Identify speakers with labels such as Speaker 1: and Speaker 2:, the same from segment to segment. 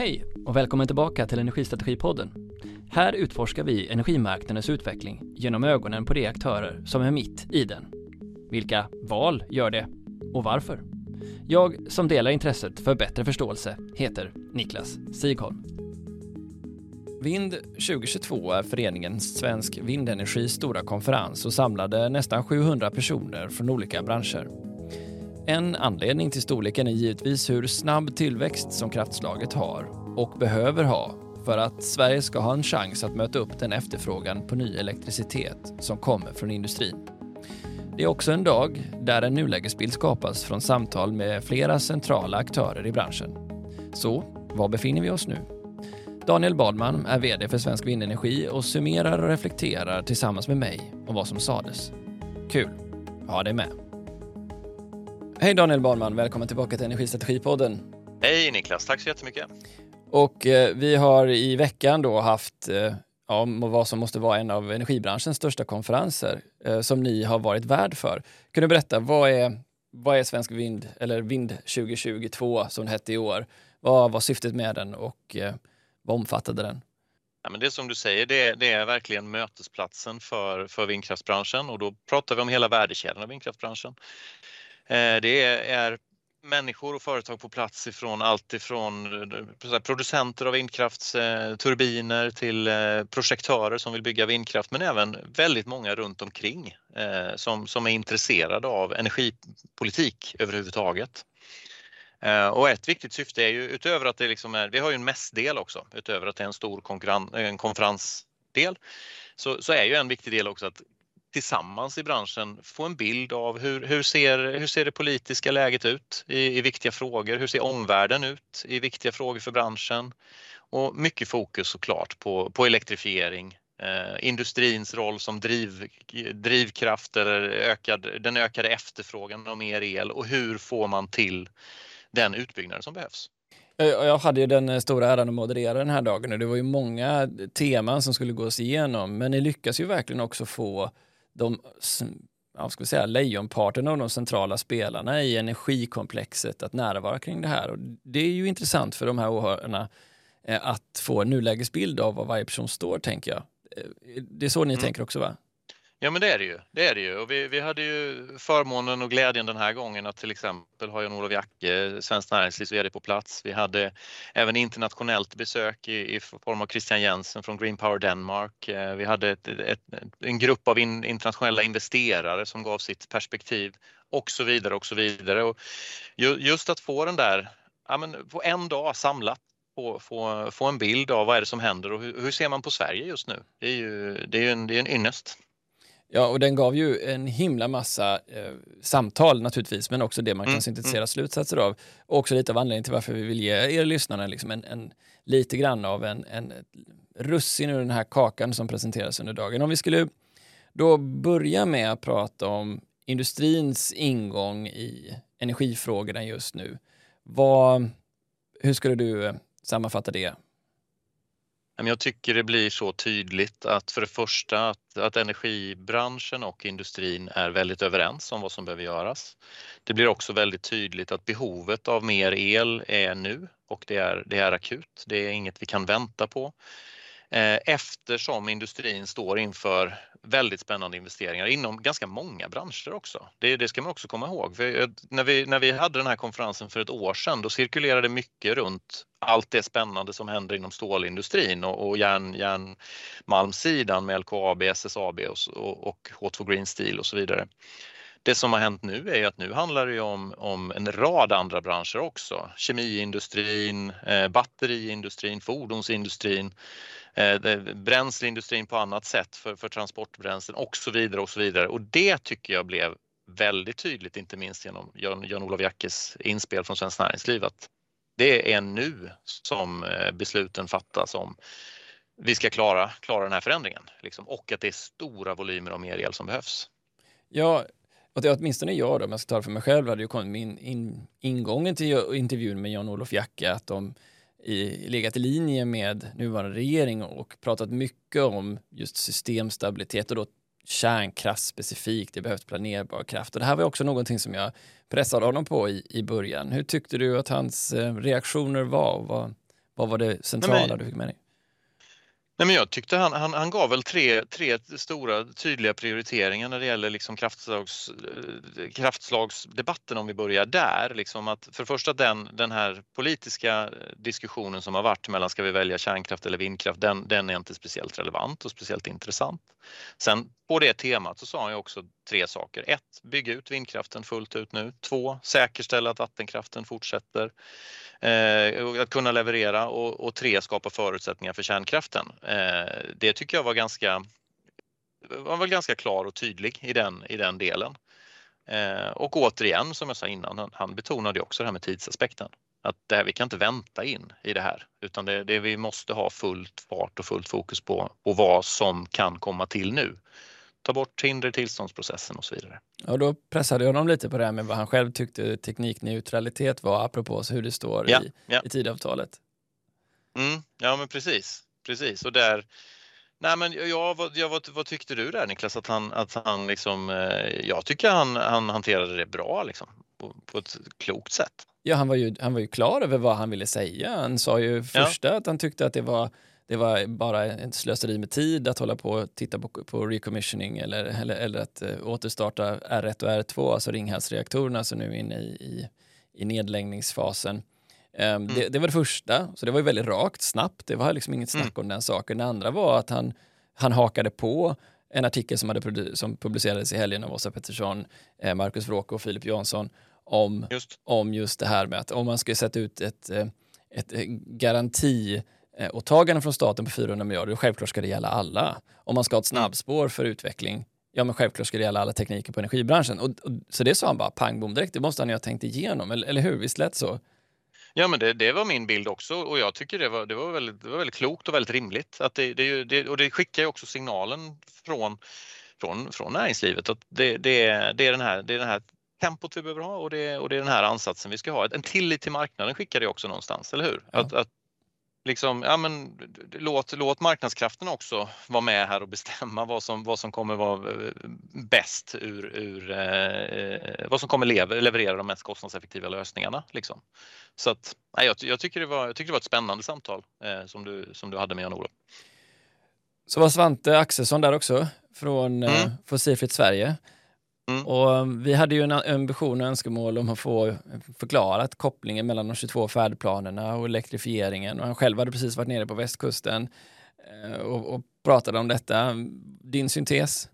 Speaker 1: Hej och välkommen tillbaka till Energistrategipodden. Här utforskar vi energimarknadens utveckling genom ögonen på de aktörer som är mitt i den. Vilka val gör det och varför? Jag som delar intresset för bättre förståelse heter Niklas Sigholm. Vind 2022 är föreningen Svensk Vindenergis stora konferens och samlade nästan 700 personer från olika branscher. En anledning till storleken är givetvis hur snabb tillväxt som kraftslaget har och behöver ha för att Sverige ska ha en chans att möta upp den efterfrågan på ny elektricitet som kommer från industrin. Det är också en dag där en nulägesbild skapas från samtal med flera centrala aktörer i branschen. Så, var befinner vi oss nu? Daniel Badman är VD för Svensk Vindenergi och summerar och reflekterar tillsammans med mig om vad som sades. Kul! Ha det med! Hej Daniel Badman, välkommen tillbaka till Energistrategipodden.
Speaker 2: Hej Niklas, tack så jättemycket.
Speaker 1: Och eh, vi har i veckan då haft eh, ja, vad som måste vara en av energibranschens största konferenser eh, som ni har varit värd för. Kan du berätta, vad är, vad är Svensk Vind, eller Vind 2022 som det hette i år? Vad var syftet med den och eh, vad omfattade den?
Speaker 2: Ja, men det som du säger, det, det, är verkligen mötesplatsen för, för vindkraftsbranschen och då pratar vi om hela värdekedjan av vindkraftsbranschen. Eh, det är människor och företag på plats ifrån allt ifrån eh, producenter av vindkraftsturbiner eh, till projektörer som vill bygga vindkraft men även väldigt många runt omkring som, som är intresserade av energipolitik överhuvudtaget. Och ett viktigt syfte är ju utöver att det liksom är, vi har ju en mässdel också, utöver att det är en stor en konferensdel, så, så är ju en viktig del också att tillsammans i branschen få en bild av hur, hur, ser, hur ser det politiska läget ut i, i viktiga frågor? Hur ser omvärlden ut i viktiga frågor för branschen? Och mycket fokus såklart på, på elektrifiering, eh, industrins roll som driv, drivkraft eller ökad, den ökade efterfrågan av mer el och hur får man till den utbyggnad som behövs?
Speaker 1: Jag hade ju den eh, stora äran att moderera den här dagen och det var ju många teman som skulle gås igenom men ni lyckas ju verkligen också få de ja, ska vi säga, lejonparten av de centrala spelarna i energikomplexet att närvara kring det här. Och det är ju intressant för de här åhörarna eh, att få en nulägesbild av var varje person står, tänker jag. Eh, det är så ni mm. tänker också, va?
Speaker 2: Ja men det är det ju. Det är det ju. Och vi, vi hade ju förmånen och glädjen den här gången att till exempel ha Jan-Olof Jacke, Svenskt Näringslivs VD på plats. Vi hade även internationellt besök i, i form av Christian Jensen från Green Power Denmark. Eh, vi hade ett, ett, en grupp av in, internationella investerare som gav sitt perspektiv och så vidare och så vidare. Och just att få den där, ja men på en dag samlat få, få, få en bild av vad är det som händer och hur, hur ser man på Sverige just nu? Det är ju det är en, det är en ynnest.
Speaker 1: Ja, och den gav ju en himla massa eh, samtal naturligtvis, men också det man kan mm, syntetisera mm. slutsatser av. Och också lite av anledningen till varför vi vill ge er lyssnare liksom en, en, lite grann av en, en russin ur den här kakan som presenteras under dagen. Om vi skulle då börja med att prata om industrins ingång i energifrågorna just nu. Vad, hur skulle du eh, sammanfatta det?
Speaker 2: Jag tycker det blir så tydligt att för det första att, att energibranschen och industrin är väldigt överens om vad som behöver göras. Det blir också väldigt tydligt att behovet av mer el är nu och det är, det är akut. Det är inget vi kan vänta på. Eh, eftersom industrin står inför väldigt spännande investeringar inom ganska många branscher också. Det, det ska man också komma ihåg. För eh, när, vi, när vi hade den här konferensen för ett år sedan då cirkulerade mycket runt allt det spännande som händer inom stålindustrin och, och järn, järnmalmssidan med LKAB, SSAB och, och H2 Green Steel och så vidare. Det som har hänt nu är att nu handlar det om, om en rad andra branscher också. Kemiindustrin, eh, batteriindustrin, fordonsindustrin, eh, bränsleindustrin på annat sätt för, för transportbränslen och så vidare och så vidare. Och det tycker jag blev väldigt tydligt, inte minst genom Jan-Olof Jackes inspel från Svenskt Näringsliv att det är nu som eh, besluten fattas om vi ska klara, klara den här förändringen liksom, och att det är stora volymer av mer el som behövs.
Speaker 1: Ja, och det, åtminstone jag då, om jag ska tala för mig själv, hade ju kommit min in, ingången till intervjun med Jan-Olof Jacke att de i, legat i linje med nuvarande regering och pratat mycket om just systemstabilitet och då kärnkraft specifikt. Det behövs planerbar kraft och det här var också någonting som jag pressade honom på i, i början. Hur tyckte du att hans eh, reaktioner var? Vad, vad var det centrala men, du fick med dig?
Speaker 2: Nej, men jag tyckte han, han, han gav väl tre, tre stora tydliga prioriteringar när det gäller liksom kraftslags, eh, kraftslagsdebatten om vi börjar där. Liksom att för det första den, den här politiska diskussionen som har varit mellan ska vi välja kärnkraft eller vindkraft, den, den är inte speciellt relevant och speciellt intressant. Sen på det temat så sa han ju också tre saker. Ett, Bygg ut vindkraften fullt ut nu. Två, säkerställa att vattenkraften fortsätter eh, att kunna leverera och, och, tre, skapa förutsättningar för kärnkraften. Eh, det tycker jag var ganska, var väl ganska klar och tydlig i den, i den delen. Eh, och återigen, som jag sa innan, han, han betonade också det här med tidsaspekten. Att det här, vi kan inte vänta in i det här utan det, det vi måste ha fullt fart och fullt fokus på, på vad som kan komma till nu ta bort hinder i tillståndsprocessen och så vidare.
Speaker 1: Och då pressade jag honom lite på det här med vad han själv tyckte teknikneutralitet var apropå hur det står ja, i, ja. i tidavtalet.
Speaker 2: Mm, ja men precis, precis och där Nej men ja, vad, ja, vad, vad, tyckte du där Niklas? Att han, att han liksom, eh, jag tycker han, han hanterade det bra liksom, på, på ett klokt sätt.
Speaker 1: Ja, han var, ju, han var ju klar över vad han ville säga. Han sa ju första ja. att han tyckte att det var det var bara ett slöseri med tid att hålla på och titta på, på recommissioning eller, eller, eller att uh, återstarta R1 och R2, alltså Ringhalsreaktorerna som nu är inne i, i, i nedläggningsfasen. Um, mm. det, det, var det första, så det var ju väldigt rakt, snabbt. Det var liksom inget snack mm. om den saken. Det andra var att han, han hakade på en artikel som, hade, som publicerades i helgen av Åsa Pettersson, eh, Marcus Wråke och Filip Jansson om just. om just det här med att om man ska sätta ut ett, eh, ett garanti Eh, åtaganden från staten på 400 miljarder, självklart ska det gälla alla. Om man ska ha ett snabbspår för utveckling, ja men självklart ska det gälla alla tekniker på energibranschen. Och, och så det sa han bara pang bom direkt, det måste han ju ha tänkt igenom, eller, eller hur? Visst lät så?
Speaker 2: Ja, men det, det, var min bild också och jag tycker det var, det var, väldigt, det var väldigt klokt och väldigt rimligt. Att det, det, det, och det skickar ju också signalen från, från, från näringslivet att det, det, det, är den här, det är den här tempot vi behöver ha och det, och det är den här ansatsen vi ska ha. En tillit till marknaden skickar det också någonstans, eller hur? Ja. Att, att liksom, ja, men, låt, låt marknadskrafterna också vara med här och bestämma vad som, vad som kommer vara eh, bäst ur, ur eh, vad som kommer lever, leverera de mest kostnadseffektiva lösningarna. Liksom. Så att, nej, jag, jag, tycker det var, jag tycker det var ett spännande samtal eh, som, du, som du hade med Jan-Olof.
Speaker 1: Så var Svante Axelsson där också från eh, mm. Fossilfritt Sverige. Mm. Och um, vi hade ju en ambition och önskemål om att få förklarat kopplingen mellan de 22 färdplanerna och elektrifieringen. Och han själv hade precis varit nere på västkusten eh, och, och pratade om detta. Din syntes?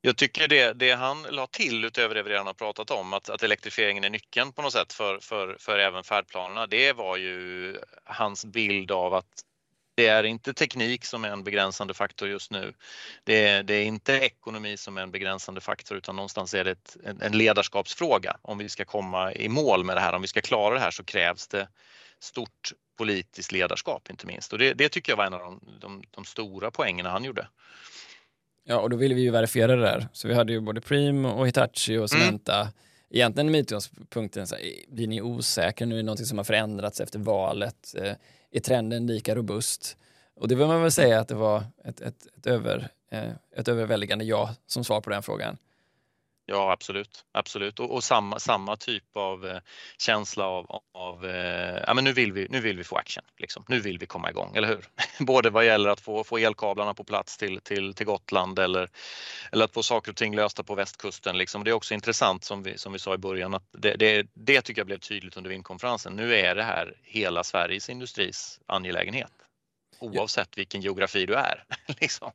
Speaker 2: Jag tycker det, det han la till utöver det vi redan har pratat om, att, att elektrifieringen är nyckeln på något sätt för, för, för även färdplanerna, det var ju hans bild av att det är inte teknik som är en begränsande faktor just nu. Det är, det är inte ekonomi som är en begränsande faktor utan någonstans är det ett, en ledarskapsfråga. Om vi ska komma i mål med det här, om vi ska klara det här så krävs det stort politiskt ledarskap inte minst. Och det, det tycker jag var en av de, de, de stora poängerna han gjorde.
Speaker 1: Ja, och då ville vi ju verifiera det där. Så vi hade ju både Preem och Hitachi och Cementa. Mm. Egentligen med utgångspunkten, blir ni osäkra nu? Är det någonting som har förändrats efter valet? Är trenden lika robust? Och det vill man väl säga att det var ett, ett, ett, över, eh, ett överväldigande ja som svar på den frågan.
Speaker 2: Ja absolut, absolut och, och samma, samma typ av eh, känsla av, av eh, ja men nu vill vi, nu vill vi få action, liksom. nu vill vi komma igång, eller hur? Både vad gäller att få, få elkablarna på plats till, till, till Gotland eller, eller att få saker och ting lösta på västkusten. Liksom. Det är också intressant som vi, som vi sa i början att det, det, det tycker jag blev tydligt under vindkonferensen. Nu är det här hela Sveriges industris angelägenhet oavsett vilken geografi du är. liksom.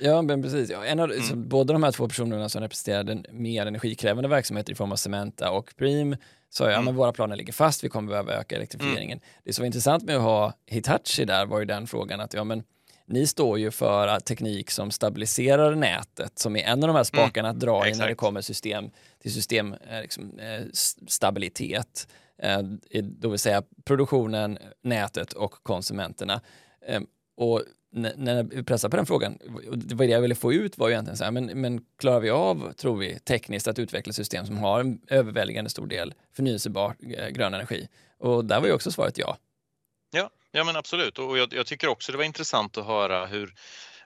Speaker 1: Ja, men precis. Ja, en av, mm. Båda de här två personerna som representerade mer energikrävande verksamheter i form av Cementa och Preem sa mm. ja, men våra planer ligger fast, vi kommer behöva öka elektrifieringen. Mm. Det som var intressant med att ha Hitachi där var ju den frågan att ja, men ni står ju för teknik som stabiliserar nätet, som är en av de här mm. spakarna att dra i när det kommer system, till systemstabilitet. Eh, eh, då vill säga produktionen, nätet och konsumenterna. Ehm, och när vi pressade på den frågan, det var det jag ville få ut var ju egentligen så här, men, men klarar vi av, tror vi, tekniskt att utveckla system som har en överväldigande stor del förnyelsebar eh, grön energi? Och där var ju också svaret ja.
Speaker 2: Ja, ja men absolut och jag, jag tycker också det var intressant att höra hur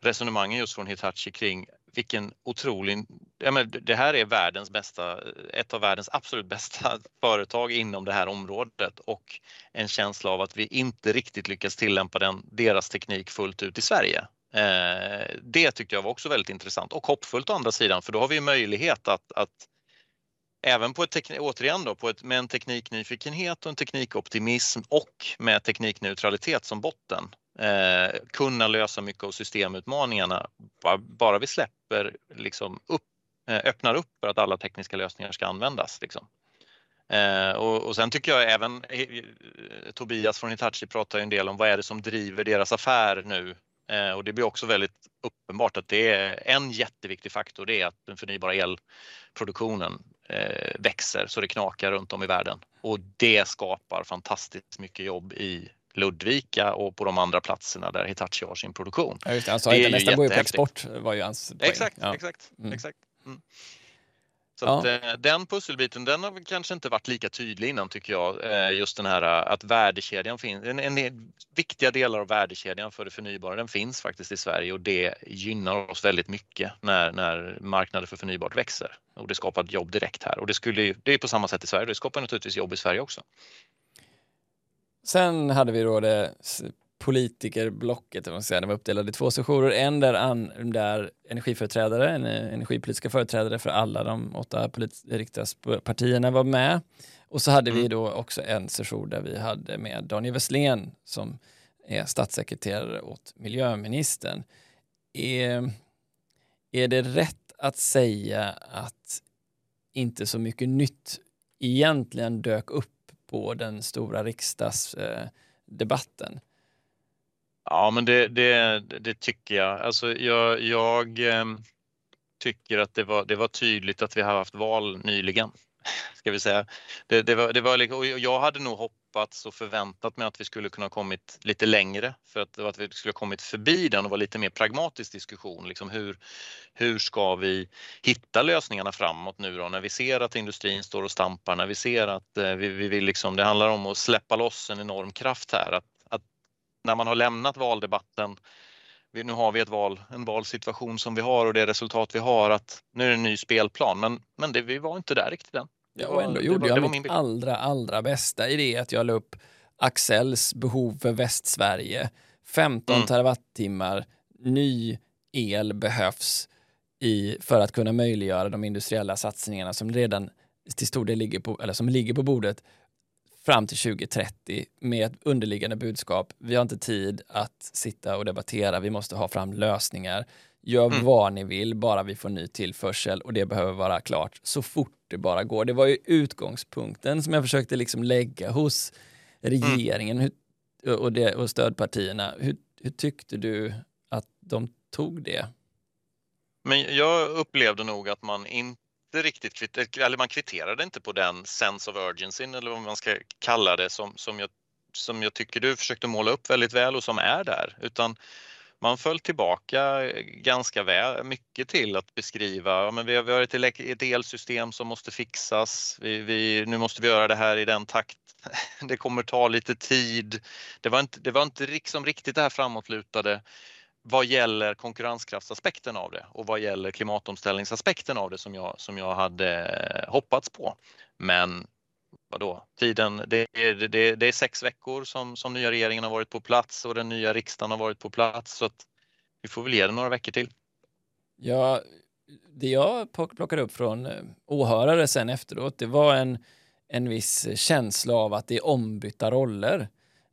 Speaker 2: resonemangen just från Hitachi kring vilken otrolig... Ja, men det här är världens bästa, ett av världens absolut bästa företag inom det här området och en känsla av att vi inte riktigt lyckas tillämpa den, deras teknik fullt ut i Sverige. Eh, det tyckte jag var också väldigt intressant och hoppfullt å andra sidan för då har vi möjlighet att, att även på ett, återigen då, på ett, med en tekniknyfikenhet och en teknikoptimism och med teknikneutralitet som botten eh, kunna lösa mycket av systemutmaningarna bara, bara vi släpper liksom upp, eh, öppnar upp för att alla tekniska lösningar ska användas. Liksom. Eh, och, och sen tycker jag även eh, eh Tobias från Hitachi pratar en del om vad är det som driver deras affär nu eh, och det blir också väldigt uppenbart att det är en jätteviktig faktor, det är att den förnybara elproduktionen eh, växer så det knakar runt om i världen och det skapar fantastiskt mycket jobb i Ludvika och på de andra platserna där Hitachi har sin produktion.
Speaker 1: Ja, just det. Han sa att nästan går ju på export var ju hans
Speaker 2: poäng. Exakt, ja. exakt, mm. exakt. Mm. Så ja. att, eh, den pusselbiten den har kanske inte varit lika tydlig innan tycker jag. Eh, just den här eh, att värdekedjan finns, en, en, viktiga delar av värdekedjan för det förnybara den finns faktiskt i Sverige och det gynnar oss väldigt mycket när, när marknaden för förnybart växer. Och det skapar jobb direkt här och det, skulle, det är på samma sätt i Sverige, det skapar naturligtvis jobb i Sverige också.
Speaker 1: Sen hade vi då det politikerblocket, det var uppdelat i två sessioner. En där, an, där energiföreträdare, energipolitiska företrädare för alla de åtta riksdagspartierna var med. Och så hade mm. vi då också en session där vi hade med Daniel Westlén som är statssekreterare åt miljöministern. Är, är det rätt att säga att inte så mycket nytt egentligen dök upp på den stora riksdagsdebatten?
Speaker 2: Ja, men det, det, det, tycker jag. Alltså jag, jag ehm, tycker att det var, det var tydligt att vi har haft val nyligen. Ska vi säga. Det, det var, det var, liksom, och jag hade nog hoppats och förväntat mig att vi skulle kunna kommit lite längre för att, att vi skulle kommit förbi den och vara lite mer pragmatisk diskussion. Liksom hur, hur ska vi hitta lösningarna framåt nu då när vi ser att industrin står och stampar, när vi ser att eh, vi, vi vill liksom, det handlar om att släppa loss en enorm kraft här. Att när man har lämnat valdebatten, nu har vi ett val, en valsituation som vi har och det resultat vi har att nu är det en ny spelplan. Men, men det, vi var inte där riktigt än.
Speaker 1: Ja, och ändå gjorde var, jag mitt allra, allra bästa i det att jag la upp Axels behov för Västsverige. 15 mm. terawattimmar ny el behövs i, för att kunna möjliggöra de industriella satsningarna som redan till stor del ligger på, eller som ligger på bordet fram till 2030 med ett underliggande budskap. Vi har inte tid att sitta och debattera, vi måste ha fram lösningar. Gör mm. vad ni vill, bara vi får ny tillförsel och det behöver vara klart så fort det bara går. Det var ju utgångspunkten som jag försökte liksom lägga hos regeringen mm. hur, och, det, och stödpartierna. Hur, hur tyckte du att de tog det?
Speaker 2: Men jag upplevde nog att man inte riktigt, eller man kvitterade inte på den sense of urgency eller vad man ska kalla det som, som, jag, som jag tycker du försökte måla upp väldigt väl och som är där. Utan man föll tillbaka eh, ganska väl, mycket till att beskriva, ja, men vi har, vi har ett, ett elsystem som måste fixas, vi, vi, nu måste vi göra det här i den takt, det kommer ta lite tid. Det var inte, det var inte liksom riktigt det här framåtlutade vad gäller konkurrenskraftsaspekten av det och vad gäller klimatomställningsaspekten av det som jag, som jag hade eh, hoppats på. Men vadå, tiden, det, det, det är sex veckor som, som nya regeringen har varit på plats och den nya riksdagen har varit på plats så att vi får väl ge det några veckor till.
Speaker 1: Ja, det jag plockade upp från eh, åhörare sen efteråt, det var en, en viss känsla av att det är ombytta roller.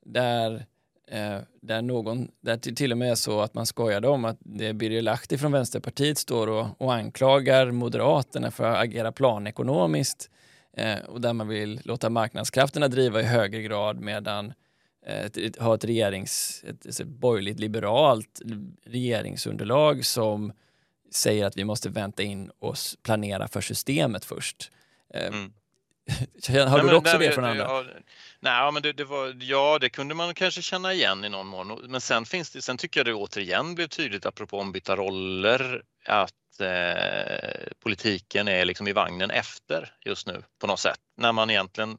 Speaker 1: Där Eh, där någon, där till och med är så att man skojade om att det är Birger Lahti från Vänsterpartiet står och, och anklagar Moderaterna för att agera planekonomiskt eh, och där man vill låta marknadskrafterna driva i högre grad medan eh, ett, ha ett, regerings, ett, ett borgerligt liberalt regeringsunderlag som säger att vi måste vänta in och planera för systemet först. Eh, mm. Har du också det från andra? Ja,
Speaker 2: nej, men det, det, var, ja, det kunde man kanske känna igen i någon mån. Men sen, finns det, sen tycker jag det återigen blev tydligt, apropå ombytta roller, att eh, politiken är liksom i vagnen efter just nu på något sätt. När man egentligen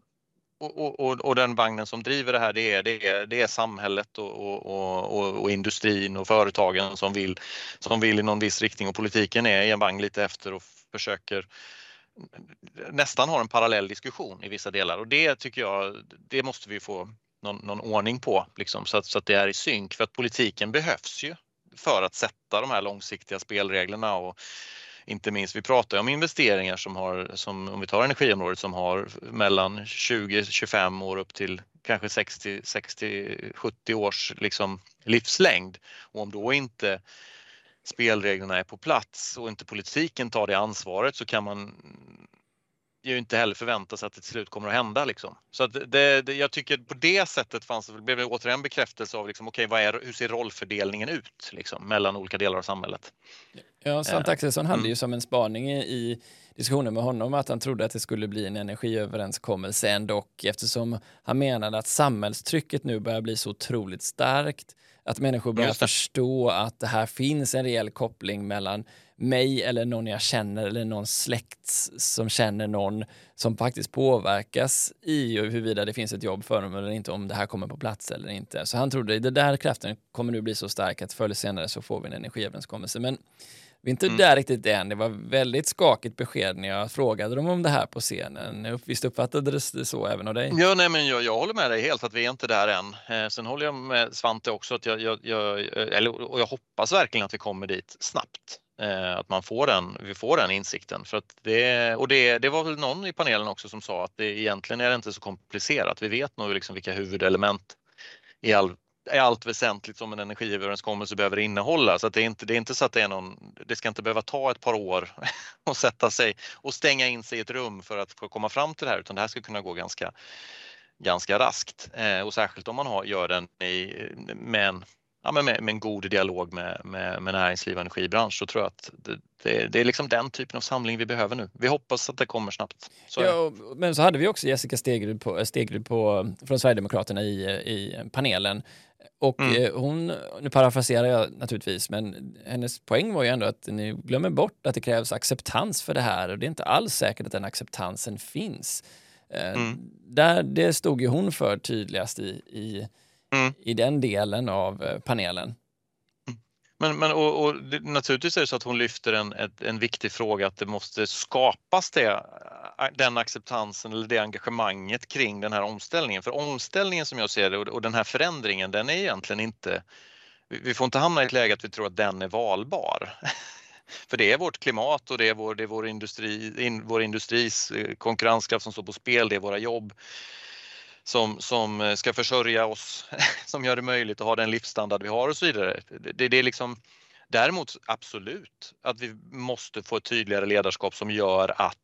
Speaker 2: och, och, och, den vagnen som driver det här det är, det är, det är samhället och, och, och, industrin och företagen som vill, som vill i någon viss riktning. Och politiken är i en vagn lite efter och försöker nästan ha en parallell diskussion i vissa delar. Och det tycker jag, det måste vi få någon, någon ordning på liksom, så, att, så att det är i synk. För att politiken behövs ju för att sätta de här långsiktiga spelreglerna och inte minst, vi pratar om investeringar som har, som, om vi tar energiområdet, som har mellan 20-25 år upp till kanske 60-70 års liksom livslängd. Och om då inte spelreglerna är på plats och inte politiken tar det ansvaret så kan man ju inte heller förvänta sig att det till slut kommer att hända. Liksom. Så att det, det, jag tycker på det sättet fanns, blev det återigen bekräftelse av liksom, okay, vad är, hur ser rollfördelningen ut liksom, mellan olika delar av samhället.
Speaker 1: Ja, Sant eh, Axelsson hade mm. ju som en spaning i diskussionen med honom att han trodde att det skulle bli en energiöverenskommelse ändå eftersom han menade att samhällstrycket nu börjar bli så otroligt starkt att människor börjar förstå att det här finns en reell koppling mellan mig eller någon jag känner eller någon släkt som känner någon som faktiskt påverkas i huruvida det finns ett jobb för dem eller inte, om det här kommer på plats eller inte. Så han trodde att den där kraften kommer nu bli så stark att förr eller senare så får vi en energiöverenskommelse. Men vi är inte mm. där riktigt än. Det var väldigt skakigt besked när jag frågade dem om det här på scenen. Visst uppfattades det så även av dig?
Speaker 2: Ja, nej, men jag, jag håller med dig helt att vi är inte där än. Eh, sen håller jag med Svante också att jag, jag, jag, eller, och jag hoppas verkligen att vi kommer dit snabbt. Eh, att man får den, vi får den insikten. För att det, och det, det var väl någon i panelen också som sa att det egentligen är det inte så komplicerat. Vi vet nog liksom vilka huvudelement i all i allt väsentligt som en energiöverenskommelse behöver innehålla. Så att det, är inte, det är inte så att det är någon, det ska inte behöva ta ett par år och sätta sig och stänga in sig i ett rum för att komma fram till det här utan det här ska kunna gå ganska, ganska raskt. Eh, och särskilt om man har, gör den i, med en ja, med, med, en god dialog med, med, med näringsliv och energibransch så tror jag att det, det, det, är liksom den typen av samling vi behöver nu. Vi hoppas att det kommer snabbt.
Speaker 1: Så ja, men så hade vi också Jessica Stegrud, på, Stegrud på, från Sverigedemokraterna i, i panelen. Och mm. Eh, hon, nu parafraserar jag naturligtvis, men hennes poäng var ju ändå att ni glömmer bort att det krävs acceptans för det här och det är inte alls säkert att den acceptansen finns. Eh, mm. Där, det stod ju hon för tydligast i, i mm. i den delen av eh, panelen.
Speaker 2: Mm. Men, men och, och naturligtvis är det så att hon lyfter en, ett, en viktig fråga att det måste skapas det, eh, den acceptansen eller det engagemanget kring den här omställningen. För omställningen som jag ser det och, och den här förändringen den är egentligen inte, vi får inte hamna i ett läge att vi tror att den är valbar. För det är vårt klimat och det är vår, det är vår, industri, in, vår industris eh, konkurrenskraft som står på spel, det är våra jobb som, som eh, ska försörja oss, som gör det möjligt att ha den livsstandard vi har och så vidare. Det, det är liksom, däremot absolut att vi måste få ett tydligare ledarskap som gör att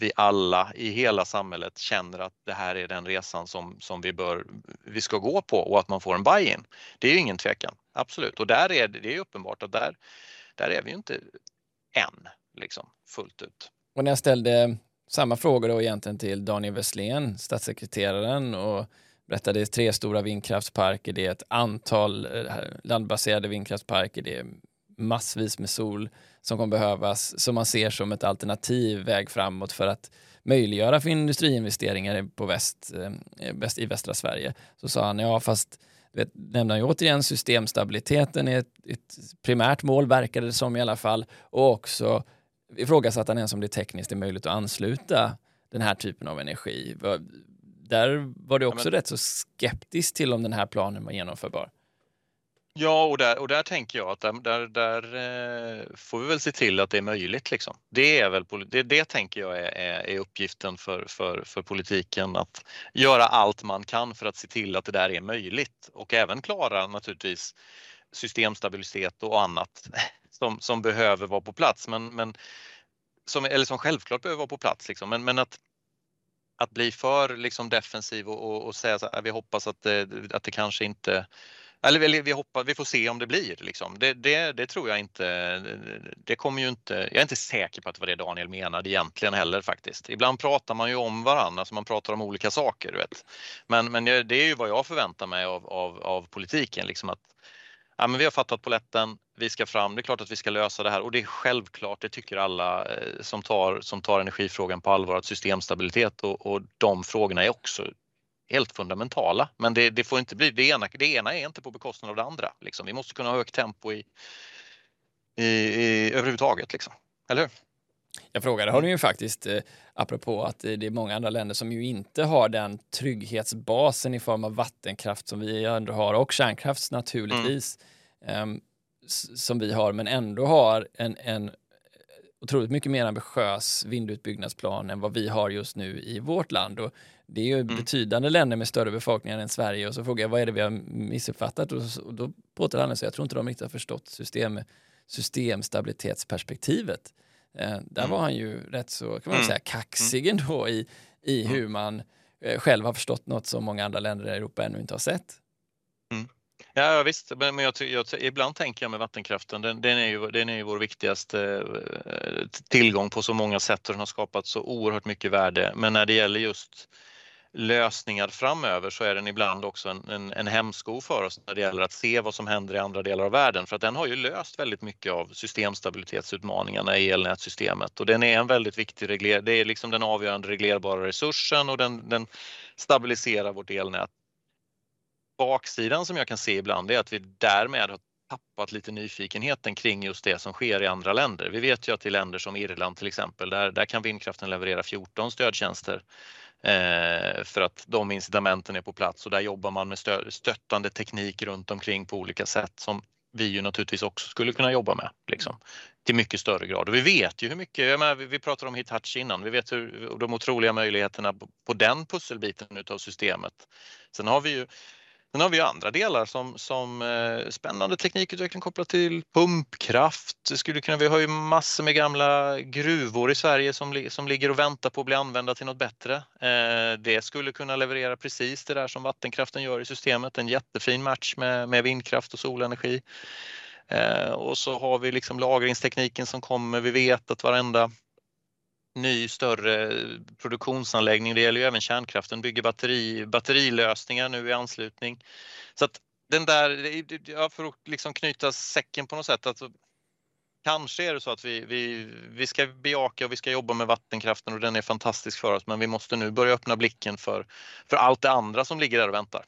Speaker 2: vi alla i hela samhället känner att det här är den resan som, som vi, bör, vi ska gå på och att man får en buy-in. Det är ju ingen tvekan, absolut. Och där är det, det är uppenbart att där, där är vi ju inte än liksom, fullt ut.
Speaker 1: Och när jag ställde samma fråga då egentligen till Daniel Westlén, statssekreteraren och berättade tre stora vindkraftsparker, det är ett antal eh, landbaserade vindkraftsparker, det är massvis med sol som kommer behövas, som man ser som ett alternativ väg framåt för att möjliggöra för industriinvesteringar på eh, eh, väst i västra Sverige. Så sa han, ja fast vet, nämnde han ju återigen systemstabiliteten är ett, ett primärt mål, verkade det som i alla fall, och också ifrågasatte han ens om det tekniskt är möjligt att ansluta den här typen av energi. Där var det också ja, men... rätt så skeptisk till om den här planen var genomförbar.
Speaker 2: Ja, och där, och där tänker jag att där, där, där eh, får vi väl se till att det är möjligt. Liksom. Det, är väl, det, det tänker jag är, är, är, uppgiften för, för, för politiken att göra allt man kan för att se till att det där är möjligt och även klara naturligtvis systemstabilitet och annat som, som behöver vara på plats. Men, men som, eller som självklart behöver vara på plats. Liksom. Men, men att, att bli för liksom, defensiv och, och, och säga att äh, vi hoppas att det, att det kanske inte eller vi, hoppas, vi får se om det blir. Liksom. Det, det, det, tror jag inte. Det kommer ju inte. Jag är inte säker på att det var det Daniel menade egentligen heller faktiskt. Ibland pratar man ju om varandra, alltså man pratar om olika saker. vet. Men, men det är ju vad jag förväntar mig av, av, av politiken. Liksom att, ja, men vi har fattat poletten. vi ska fram, det är klart att vi ska lösa det här och det är självklart, det tycker alla eh, som tar, som tar energifrågan på allvar, att systemstabilitet och, och de frågorna är också helt fundamentala. Men det, det, får inte bli, det ena, det ena är inte på bekostnad av det andra. Liksom. Vi måste kunna ha högt tempo i, i, i överhuvudtaget. Liksom. Eller hur?
Speaker 1: Jag frågade honom ju faktiskt, eh, apropå att det är många andra länder som ju inte har den trygghetsbasen i form av vattenkraft som vi ändå har och kärnkraft naturligtvis mm. eh, som vi har, men ändå har en, en otroligt mycket mer ambitiös vindutbyggnadsplan än vad vi har just nu i vårt land. Och det är ju mm. betydande länder med större befolkningar än Sverige och så frågar jag vad är det vi har missuppfattat och, och då påtalar han att jag tror inte de riktigt har förstått system, systemstabilitetsperspektivet. Eh, där mm. var han ju rätt så kan man mm. säga kaxig mm. ändå i, i mm. hur man eh, själv har förstått något som många andra länder i Europa ännu inte har sett.
Speaker 2: Mm. Ja visst, men jag, jag, ibland tänker jag med vattenkraften, den, den, är ju, den är ju vår viktigaste eh, tillgång på så många sätt och den har skapat så oerhört mycket värde. Men när det gäller just lösningar framöver så är den ibland också en, en, en hämsko för oss när det gäller att se vad som händer i andra delar av världen. För att den har ju löst väldigt mycket av systemstabilitetsutmaningarna i elnätssystemet och den är en väldigt viktig regler, det är liksom den avgörande reglerbara resursen och den, den stabiliserar vårt elnät. Baksidan som jag kan se ibland är att vi därmed har tappat lite nyfikenheten kring just det som sker i andra länder. Vi vet ju att i länder som Irland till exempel, där, där kan vindkraften leverera 14 stödtjänster eh, för att de incitamenten är på plats och där jobbar man med stö stöttande teknik runt omkring på olika sätt som vi ju naturligtvis också skulle kunna jobba med liksom, till mycket större grad. Och vi vet ju hur mycket, menar, vi pratade om Hitachi innan, vi vet hur, de otroliga möjligheterna på, på den pusselbiten utav systemet. Sen har vi ju Sen har vi ju andra delar som, som eh, spännande teknikutveckling kopplat till pumpkraft. Det skulle kunna, vi har ju massor med gamla gruvor i Sverige som, som ligger och väntar på att bli använda till något bättre. Eh, det skulle kunna leverera precis det där som vattenkraften gör i systemet. En jättefin match med, med vindkraft och solenergi. Eh, och så har vi liksom lagringstekniken som kommer. Vi vet att varenda ny större produktionsanläggning. Det gäller ju även kärnkraften, bygger batteri, batterilösningar nu i anslutning. Så att den där, ja, för att liksom knyta säcken på något sätt, alltså, kanske är det så att vi, vi, vi ska bejaka och vi ska jobba med vattenkraften och den är fantastisk för oss, men vi måste nu börja öppna blicken för, för allt det andra som ligger där och väntar.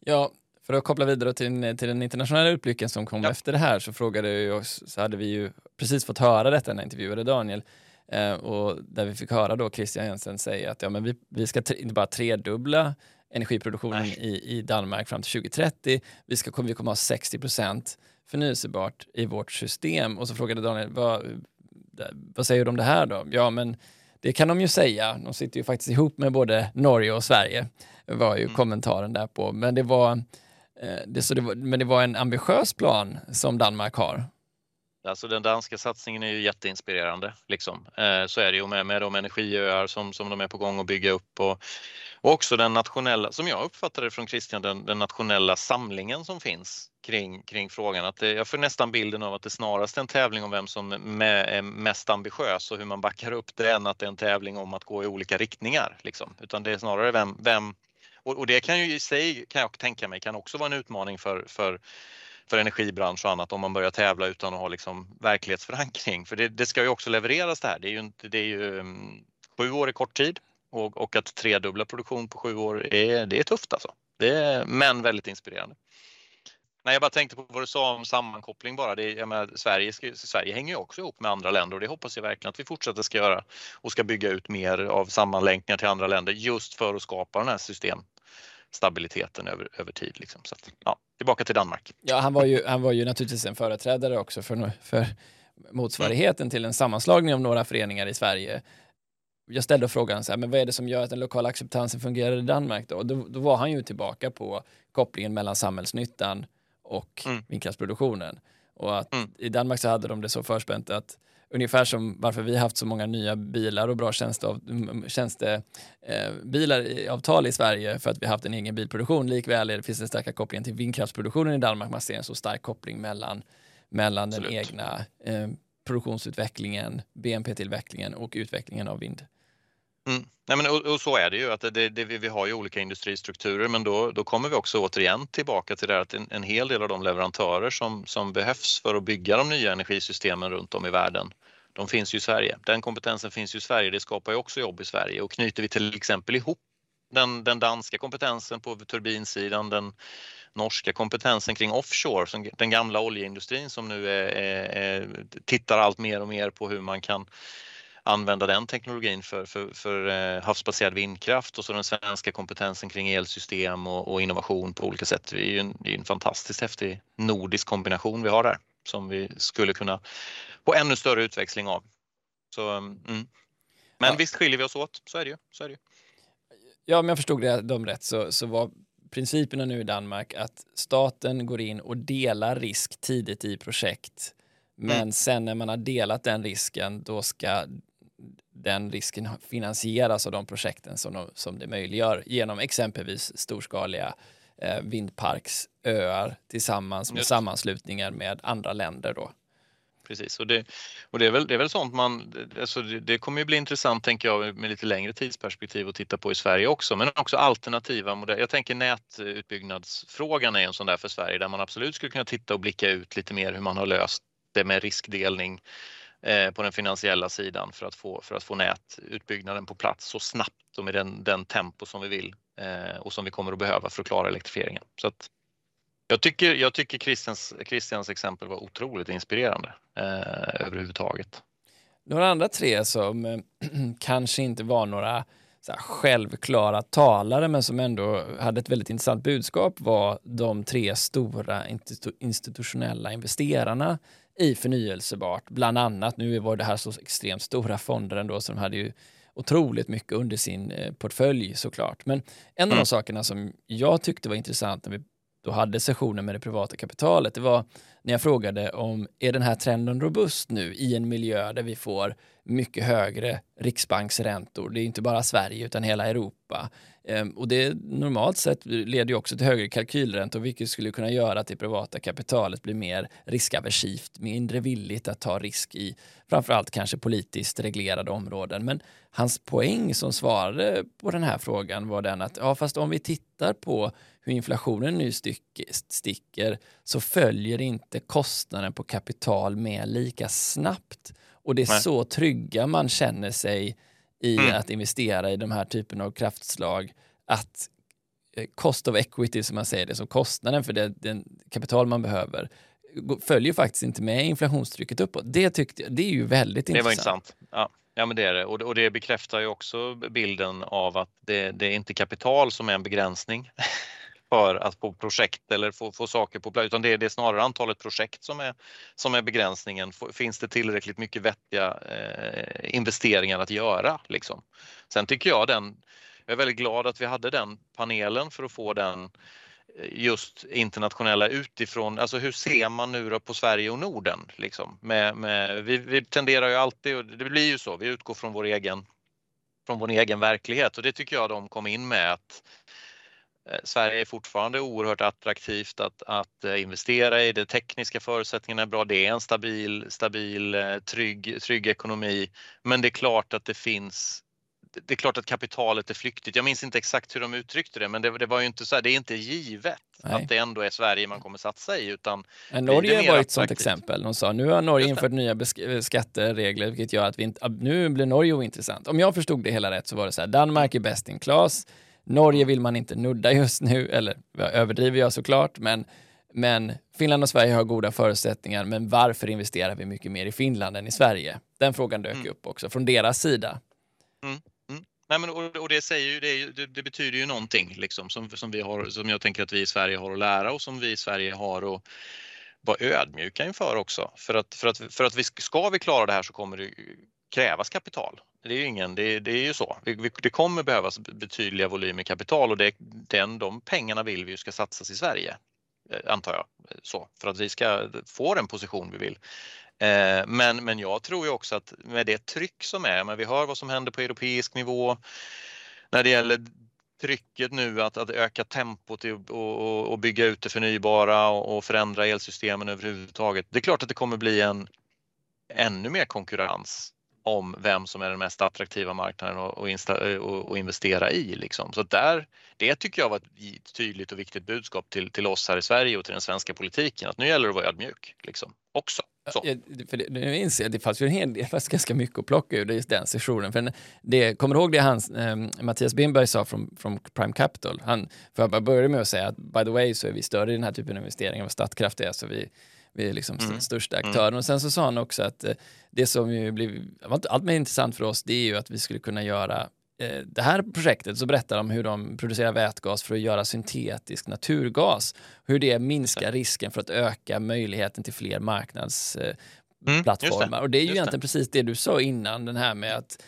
Speaker 1: Ja, för att koppla vidare till, till den internationella utblicken som kom ja. efter det här så frågade vi oss, så hade vi ju precis fått höra detta när jag intervjuade Daniel, Eh, och där vi fick höra då Christian Jensen säga att ja, men vi, vi ska inte bara tredubbla energiproduktionen i, i Danmark fram till 2030, vi, ska, vi kommer ha 60 procent förnyelsebart i vårt system. Och så frågade Daniel, vad, vad säger du om det här då? Ja, men det kan de ju säga. De sitter ju faktiskt ihop med både Norge och Sverige, var ju mm. kommentaren där på. Men det var, eh, det, så det var, men det var en ambitiös plan som Danmark har.
Speaker 2: Alltså den danska satsningen är ju jätteinspirerande. Liksom. Eh, så är det ju med, med de energiöar som, som de är på gång att bygga upp och, och också den nationella, som jag uppfattade från Christian, den, den, nationella samlingen som finns kring, kring frågan. Att det, jag får nästan bilden av att det snarast är en tävling om vem som med, är mest ambitiös och hur man backar upp det än att det är en tävling om att gå i olika riktningar. Liksom. Utan det är snarare vem, vem och, och det kan ju i sig, kan jag tänka mig, kan också vara en utmaning för, för för energibransch och annat om man börjar tävla utan att ha liksom verklighetsförankring. För det, det ska ju också levereras det här. Det är ju, inte, det är ju um, sju år i kort tid och, och att tredubbla produktion på sju år är, det är tufft alltså. Det är, men väldigt inspirerande. Nej, jag bara tänkte på vad du sa om sammankoppling bara. Det, jag menar, Sverige, ska, Sverige hänger ju också ihop med andra länder och det hoppas jag verkligen att vi fortsätter ska göra och ska bygga ut mer av sammanlänkningar till andra länder just för att skapa den här system stabiliteten över, över tid. Liksom. Så att, ja, tillbaka till Danmark.
Speaker 1: Ja, han var ju, han var ju naturligtvis en företrädare också för, för motsvarigheten mm. till en sammanslagning av några föreningar i Sverige. Jag ställde frågan så här, men vad är det som gör att den lokala acceptansen fungerar i Danmark då? Då, då var han ju tillbaka på kopplingen mellan samhällsnyttan och mm. vindkraftsproduktionen. Och att mm. i Danmark så hade de det så förspänt att ungefär som varför vi haft så många nya bilar och bra tjänstebilar tjänste, eh, avtal i Sverige för att vi haft en egen bilproduktion. Likväl är det, finns det starka kopplingen till vindkraftsproduktionen i Danmark. Man ser en så stark koppling mellan, mellan den egna eh, produktionsutvecklingen, BNP-tillväxten och utvecklingen av vind,
Speaker 2: Mm. Nej, men, och, och, så är det ju, att det, det, vi har ju olika industristrukturer men då, då kommer vi också återigen tillbaka till det här att en, en hel del av de leverantörer som, som behövs för att bygga de nya energisystemen runt om i världen, de finns ju i Sverige. Den kompetensen finns ju i Sverige, det skapar ju också jobb i Sverige och knyter vi till exempel ihop den, den danska kompetensen på turbinsidan, den norska kompetensen kring offshore, den gamla oljeindustrin som nu är, är, är, tittar allt mer och mer på hur man kan använda den teknologin för, för, för eh, havsbaserad vindkraft och så den svenska kompetensen kring elsystem och, och innovation på olika sätt. Det är ju en, det är en fantastiskt häftig nordisk kombination vi har där som vi skulle kunna få ännu större utväxling av. Så, mm. Men ja. visst skiljer vi oss åt, så är det ju. Så är det ju.
Speaker 1: Ja, om jag förstod det, dem rätt så, så var principerna nu i Danmark att staten går in och delar risk tidigt i projekt. Men mm. sen när man har delat den risken, då ska den risken finansieras av de projekten som, de, som det möjliggör genom exempelvis storskaliga eh, vindparksöar tillsammans med Just. sammanslutningar med andra länder. Då.
Speaker 2: Precis, och det, och det, är, väl, det är väl sånt man, alltså det, det kommer ju bli intressant tänker jag med lite längre tidsperspektiv att titta på i Sverige också, men också alternativa modeller. Jag tänker nätutbyggnadsfrågan är en sån där för Sverige där man absolut skulle kunna titta och blicka ut lite mer hur man har löst det med riskdelning Eh, på den finansiella sidan för att få, för att få nätutbyggnaden på plats så snabbt och med den, den tempo som vi vill eh, och som vi kommer att behöva för att klara elektrifieringen. Så att jag tycker, jag tycker Christians, Christians exempel var otroligt inspirerande eh, överhuvudtaget.
Speaker 1: Några andra tre som eh, kanske inte var några här, självklara talare men som ändå hade ett väldigt intressant budskap var de tre stora institutionella investerarna i förnyelsebart, bland annat. Nu var det här så extremt stora fonder ändå, så de hade ju otroligt mycket under sin eh, portfölj såklart. Men en av de mm. sakerna som jag tyckte var intressant när vi då hade sessionen med det privata kapitalet, det var när jag frågade om är den här trenden robust nu i en miljö där vi får mycket högre riksbanksräntor. Det är inte bara Sverige utan hela Europa. Ehm, och det normalt sett leder ju också till högre kalkylräntor vilket skulle kunna göra att det privata kapitalet blir mer riskaversivt, mindre villigt att ta risk i framförallt kanske politiskt reglerade områden. Men hans poäng som svarade på den här frågan var den att ja, fast om vi tittar på hur inflationen nu sticker så följer inte kostnaden på kapital med lika snabbt. Och det är Nej. så trygga man känner sig i mm. att investera i de här typen av kraftslag att eh, cost of equity som man säger det, som kostnaden för det, den kapital man behöver följer faktiskt inte med inflationstrycket uppåt. Det, tyckte, det är ju väldigt intressant.
Speaker 2: Det var intressant. Ja. Ja, men det är det. Och, det bekräftar ju också bilden av att det, det är inte kapital som är en begränsning för att få projekt eller få, få saker på plats, utan det är, det är snarare antalet projekt som är, som är begränsningen. Finns det tillräckligt mycket vettiga eh, investeringar att göra? Liksom. Sen tycker jag den, jag är väldigt glad att vi hade den panelen för att få den eh, just internationella utifrån, alltså hur ser man nu på Sverige och Norden? Liksom? Med, med, vi, vi tenderar ju alltid, och det blir ju så, vi utgår från vår egen från vår egen verklighet och det tycker jag de kom in med att Sverige är fortfarande oerhört attraktivt att, att eh, investera i. De tekniska förutsättningarna är bra. Det är en stabil, stabil eh, trygg, trygg ekonomi. Men det är klart att det finns det är klart att kapitalet är flyktigt. Jag minns inte exakt hur de uttryckte det, men det, det var ju inte så här, det är inte givet Nej. att det ändå är Sverige man kommer satsa i. Utan
Speaker 1: Norge var ett sådant exempel. De sa nu har Norge infört nya skatteregler, vilket gör att vi inte, nu blir Norge ointressant. Om jag förstod det hela rätt så var det så här, Danmark är bäst in class, Norge vill man inte nudda just nu, eller överdriver jag såklart, men, men Finland och Sverige har goda förutsättningar, men varför investerar vi mycket mer i Finland än i Sverige? Den frågan dök mm. upp också från deras sida.
Speaker 2: Mm. Mm. Nej, men, och, och, det, säger ju, det, det, det, betyder ju någonting liksom, som, som, vi har, som jag tänker att vi i Sverige har att lära och som vi i Sverige har att vara ödmjuka inför också. För att, för att, för att vi, ska vi klara det här så kommer det krävas kapital. Det är ju, ingen, det, det är ju så. Det kommer behövas betydliga volymer kapital och det, den, de pengarna vill vi ju ska satsas i Sverige, eh, antar jag, så, för att vi ska få den position vi vill. Eh, men, men jag tror ju också att med det tryck som är, men vi hör vad som händer på europeisk nivå när det gäller trycket nu att, att öka tempot och, och, och bygga ut det förnybara och, och förändra elsystemen överhuvudtaget. Det är klart att det kommer bli en ännu mer konkurrens om vem som är den mest attraktiva marknaden att eh, investera i. Liksom. Så där, det tycker jag var ett tydligt och viktigt budskap till, till oss här i Sverige och till den svenska politiken att nu gäller det att vara ödmjuk liksom, också. Så.
Speaker 1: Ja, för det, nu inser jag, det fanns ju en hel del, fast ganska mycket att plocka ur just den sessionen. För det, kommer du ihåg det hans, eh, Mattias Bindberg sa från, från Prime Capital? Han, för jag började med att säga att by the way så är vi större i den här typen av investeringar än vad Statkraft är, så vi, vi är liksom mm. största mm. aktören. Och sen så sa han också att eh, det som ju blev allt mer intressant för oss, det är ju att vi skulle kunna göra eh, det här projektet så berättar de hur de producerar vätgas för att göra syntetisk naturgas. Hur det minskar risken för att öka möjligheten till fler marknadsplattformar. Mm, det. Och det är ju egentligen det. precis det du sa innan, den här med att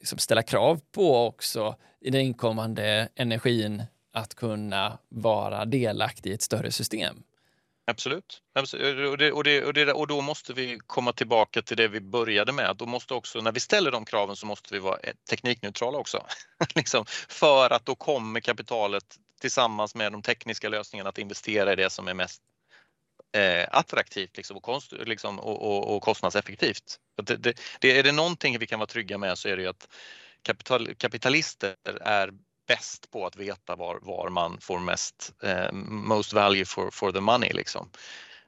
Speaker 1: liksom ställa krav på också i den inkommande energin att kunna vara delaktig i ett större system.
Speaker 2: Absolut. Och, det, och, det, och, det, och då måste vi komma tillbaka till det vi började med. Då måste också, när vi ställer de kraven så måste vi vara eh, teknikneutrala också. liksom, för att då kommer kapitalet tillsammans med de tekniska lösningarna att investera i det som är mest eh, attraktivt liksom, och, konst, liksom, och, och, kostnadseffektivt. Det, det, det, är det någonting vi kan vara trygga med så är det ju att kapital, kapitalister är bäst på att veta var, var man får mest, eh, most value for, for the money. Liksom.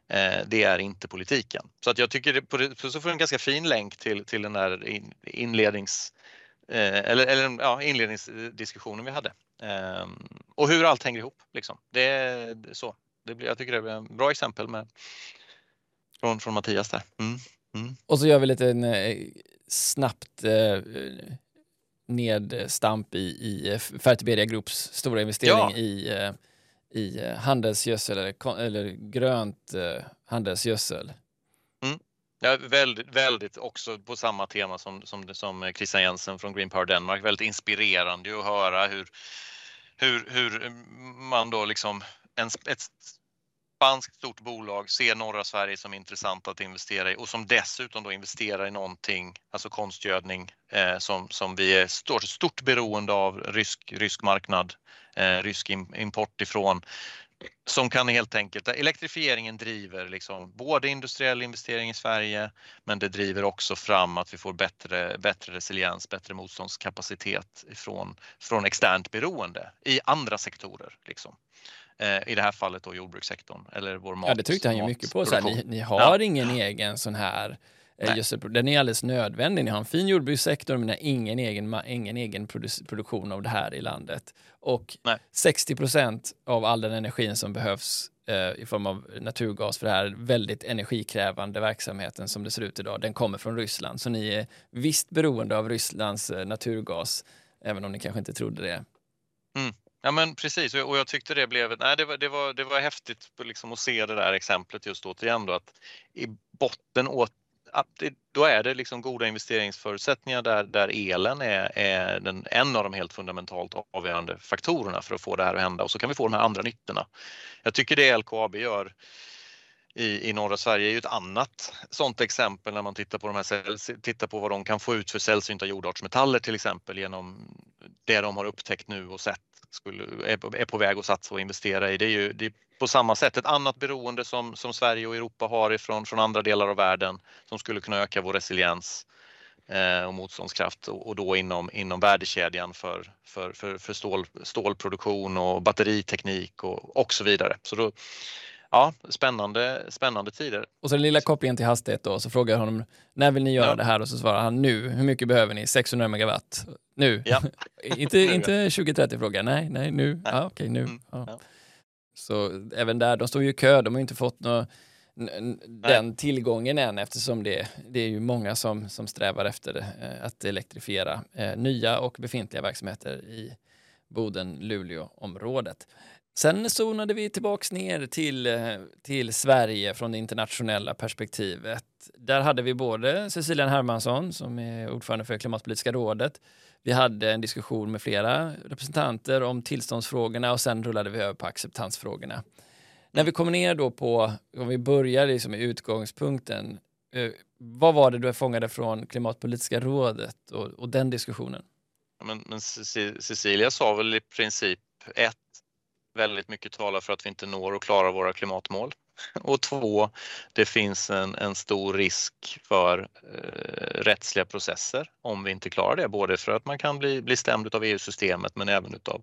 Speaker 2: Eh, det är inte politiken. Så att jag tycker det, på det, så får en ganska fin länk till, till den där inlednings, eh, eller, eller, ja, inledningsdiskussionen vi hade. Eh, och hur allt hänger ihop. Liksom. Det är så. Det blir, jag tycker det är ett bra exempel med, från, från Mattias där. Mm.
Speaker 1: Mm. Och så gör vi lite en, snabbt eh, nedstamp i, i Fertiberia Groups stora investering ja. i, eh, i eh, handelsgödsel eller, eller grönt eh, handelsgödsel.
Speaker 2: Mm. Ja, väldigt, väldigt också på samma tema som, som, som Christian Jensen från Green Power Denmark. Väldigt inspirerande att höra hur, hur, hur man då liksom en, ett spanskt stort bolag ser norra Sverige som intressant att investera i och som dessutom då investerar i någonting, alltså konstgödning, eh, som, som vi är stort, stort beroende av, rysk, rysk marknad, eh, rysk import ifrån som kan helt enkelt, elektrifieringen driver liksom både industriell investering i Sverige men det driver också fram att vi får bättre, bättre resiliens, bättre motståndskapacitet från, från externt beroende i andra sektorer. Liksom. Eh, i det här fallet då jordbrukssektorn eller vår mat.
Speaker 1: Ja, det tryckte han ju mycket på. Så ni, ni har ja. ingen egen sån här eh, gödselproduktion. Den är alldeles nödvändig. Ni har en fin jordbrukssektor men ingen egen, ingen egen produktion av det här i landet. Och Nej. 60 procent av all den energin som behövs eh, i form av naturgas för det här väldigt energikrävande verksamheten som det ser ut idag, den kommer från Ryssland. Så ni är visst beroende av Rysslands eh, naturgas, även om ni kanske inte trodde det.
Speaker 2: Mm. Ja men precis och jag tyckte det blev, nej det var, det var, det var häftigt liksom att se det där exemplet just återigen då att i botten åt, att det, då är det liksom goda investeringsförutsättningar där, där elen är, är den, en av de helt fundamentalt avgörande faktorerna för att få det här att hända och så kan vi få de här andra nyttorna. Jag tycker det LKAB gör i, i norra Sverige är ju ett annat sådant exempel när man tittar på, de här, tittar på vad de kan få ut för sällsynta jordartsmetaller till exempel genom det de har upptäckt nu och sett skulle, är, på, är på väg att satsa och investera i. Det är ju det är på samma sätt ett annat beroende som, som Sverige och Europa har ifrån från andra delar av världen som skulle kunna öka vår resiliens eh, och motståndskraft och, och, då inom, inom värdekedjan för, för, för, för stål, stålproduktion och batteriteknik och, och så vidare. Så då, ja, spännande, spännande tider.
Speaker 1: Och så den lilla kopplingen till hastighet då, så frågar jag honom när vill ni göra ja. det här och så svarar han nu. Hur mycket behöver ni? 600 megawatt. Nu. Ja. inte, inte 2030 fråga. Nej, nej, nu. Nej. Ja, okej, nu. Mm. Ja. Så även där, de står ju i kö, de har inte fått någon den tillgången än eftersom det, det är ju många som, som strävar efter eh, att elektrifiera eh, nya och befintliga verksamheter i Boden-Luleå-området. Sen zonade vi tillbaks ner till, eh, till Sverige från det internationella perspektivet. Där hade vi både Cecilia Hermansson som är ordförande för Klimatpolitiska rådet. Vi hade en diskussion med flera representanter om tillståndsfrågorna och sen rullade vi över på acceptansfrågorna. När vi kommer ner då på, om vi börjar liksom i utgångspunkten, eh, vad var det du fångade från Klimatpolitiska rådet och, och den diskussionen?
Speaker 2: Men, men Cecilia sa väl i princip ett väldigt mycket talar för att vi inte når och klarar våra klimatmål Och två, det finns en, en stor risk för eh, rättsliga processer om vi inte klarar det. Både för att man kan bli, bli stämd av EU-systemet men även utav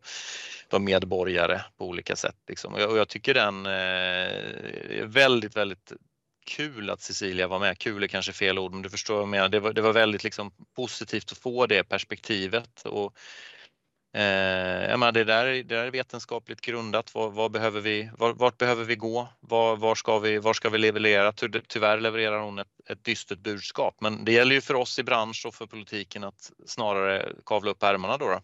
Speaker 2: de medborgare på olika sätt. Liksom. Och, jag, och jag tycker den eh, är väldigt, väldigt kul att Cecilia var med. Kul är kanske fel ord, men du förstår vad jag menar. Det var, det var väldigt liksom positivt att få det perspektivet. Och, eh, jag menar, det, där, det där är vetenskapligt grundat. Vad, vad behöver vi, var, vart behöver vi gå? Var, var, ska vi, var ska vi leverera? Tyvärr levererar hon ett, ett dystert budskap, men det gäller ju för oss i bransch och för politiken att snarare kavla upp ärmarna då. då.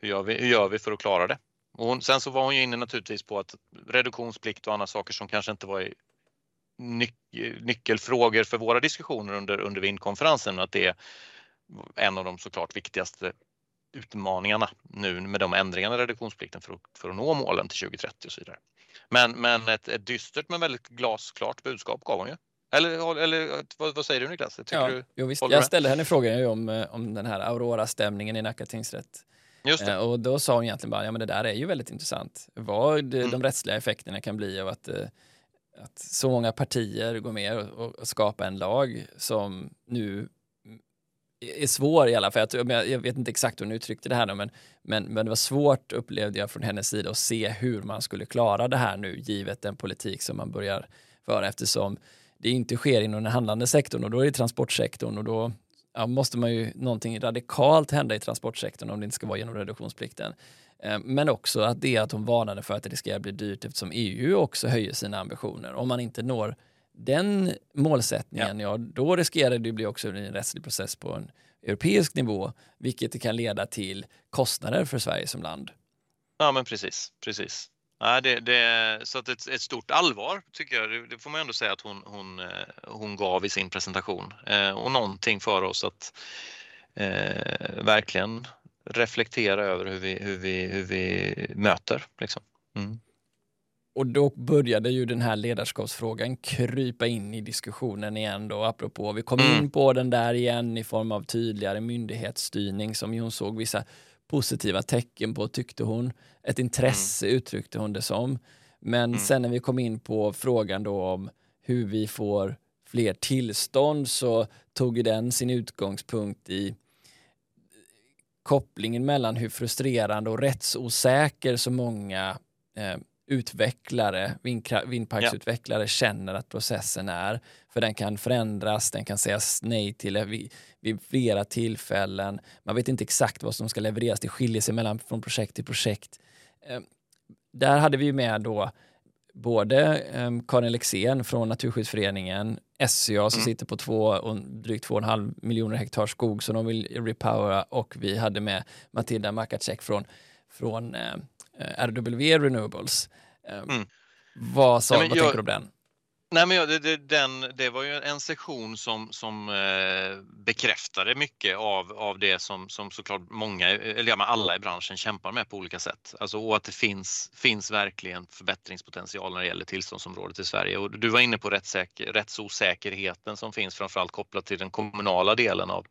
Speaker 2: Hur, gör vi, hur gör vi för att klara det? Och hon, sen så var hon ju inne naturligtvis på att reduktionsplikt och andra saker som kanske inte var i nyc nyckelfrågor för våra diskussioner under, under vindkonferensen. Att det är en av de såklart viktigaste utmaningarna nu med de ändringarna i reduktionsplikten för att, för att nå målen till 2030 och så vidare. Men, men ett, ett dystert men väldigt glasklart budskap gav hon ju. Eller, eller vad, vad säger du Niklas? Tycker
Speaker 1: ja,
Speaker 2: du,
Speaker 1: jo, visst. Jag ställde henne frågan om, eh, om den här Aurora-stämningen i Nacka tingsrätt.
Speaker 2: Just det.
Speaker 1: Eh, och då sa hon egentligen bara, ja men det där är ju väldigt intressant. Vad mm. de rättsliga effekterna kan bli av att eh, att så många partier går med och, och skapar en lag som nu är svår i alla fall. Jag, jag vet inte exakt hur hon uttryckte det här, nu, men, men, men det var svårt upplevde jag från hennes sida att se hur man skulle klara det här nu givet den politik som man börjar föra eftersom det inte sker inom den handlande sektorn och då är det transportsektorn och då ja, måste man ju någonting radikalt hända i transportsektorn om det inte ska vara genom reduktionsplikten. Eh, men också att det att hon varnade för att det riskerar bli dyrt eftersom EU också höjer sina ambitioner. Om man inte når den målsättningen, ja, ja då riskerar det bli också en rättslig process på en europeisk nivå, vilket kan leda till kostnader för Sverige som land.
Speaker 2: Ja, men precis, precis. Ja, det, det, så att ett, ett, stort allvar tycker jag, det, det, får man ändå säga att hon, hon, eh, hon gav i sin presentation eh, och någonting för oss att eh, verkligen reflektera över hur vi, hur vi, hur vi möter. Liksom. Mm.
Speaker 1: Och då började ju den här ledarskapsfrågan krypa in i diskussionen igen då, apropå, vi kom mm. in på den där igen i form av tydligare myndighetsstyrning som hon såg vissa positiva tecken på, tyckte hon. Ett intresse mm. uttryckte hon det som. Men mm. sen när vi kom in på frågan då om hur vi får fler tillstånd så tog den sin utgångspunkt i kopplingen mellan hur frustrerande och rättsosäker så många eh, utvecklare, vindparksutvecklare ja. känner att processen är. För den kan förändras, den kan sägas nej till vid, vid, flera tillfällen. Man vet inte exakt vad som ska levereras, det skiljer sig mellan från projekt till projekt. Eh, där hade vi med då både eh, Karin Lexén från Naturskyddsföreningen, SCA som mm. sitter på två och drygt 2,5 miljoner hektar skog som de vill repowera och vi hade med Matilda Makacek från, från eh, RW Renewables. Eh, mm. Vad, sa, Nej, vad jag, tänker du om den?
Speaker 2: Nej, men det, det, den, det var ju en sektion som, som eh, bekräftade mycket av, av det som, som såklart många, eller ja, alla i branschen kämpar med på olika sätt. Alltså, och att det finns, finns verkligen förbättringspotential när det gäller tillståndsområdet i Sverige. Och du var inne på rättssäker, rättsosäkerheten som finns framförallt kopplat till den kommunala delen av,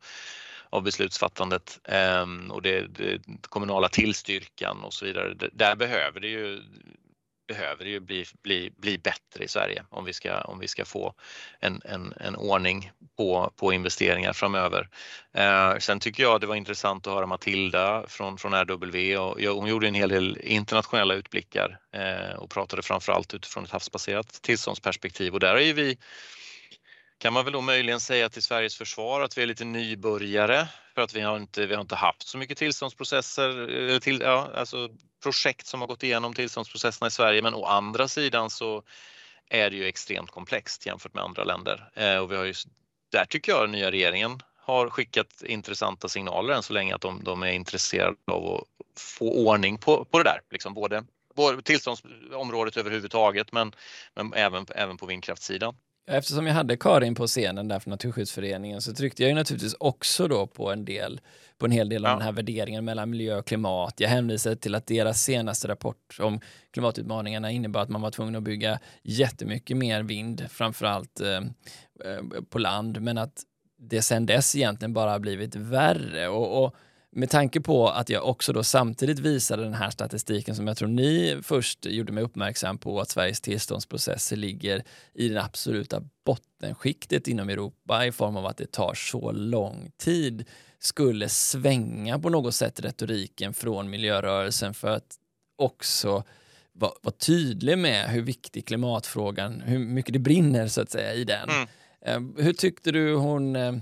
Speaker 2: av beslutsfattandet eh, och det, det, kommunala tillstyrkan och så vidare. Där behöver det ju behöver ju bli, bli, bli bättre i Sverige om vi ska, om vi ska få en, en, en ordning på, på investeringar framöver. Eh, sen tycker jag det var intressant att höra Matilda från, från RW och hon gjorde en hel del internationella utblickar eh, och pratade framförallt utifrån ett havsbaserat tillståndsperspektiv och där är ju vi kan man väl då möjligen säga till Sveriges försvar att vi är lite nybörjare för att vi har inte, vi har inte haft så mycket tillståndsprocesser, eh, till, ja, alltså projekt som har gått igenom tillståndsprocesserna i Sverige men å andra sidan så är det ju extremt komplext jämfört med andra länder. Eh, och vi har ju, där tycker jag den nya regeringen har skickat intressanta signaler än så länge att de, de är intresserade av att få ordning på, på det där. Liksom både, både tillståndsområdet överhuvudtaget men, men även, även på vindkraftssidan.
Speaker 1: Eftersom jag hade Karin på scenen där från Naturskyddsföreningen så tryckte jag ju naturligtvis också då på en del på en hel del av ja. den här värderingen mellan miljö och klimat. Jag hänvisade till att deras senaste rapport om klimatutmaningarna innebar att man var tvungen att bygga jättemycket mer vind, framförallt eh, eh på land, men att det sedan dess egentligen bara har blivit värre. Och, och med tanke på att jag också då samtidigt visade den här statistiken som jag tror ni först gjorde mig uppmärksam på att Sveriges tillståndsprocesser ligger i det absoluta bottenskiktet inom Europa i form av att det tar så lång tid skulle svänga på något sätt retoriken från miljörörelsen för att också vara var tydlig med hur viktig klimatfrågan, hur mycket det brinner så att säga i den. Mm. Eh, hur tyckte du hon, eh,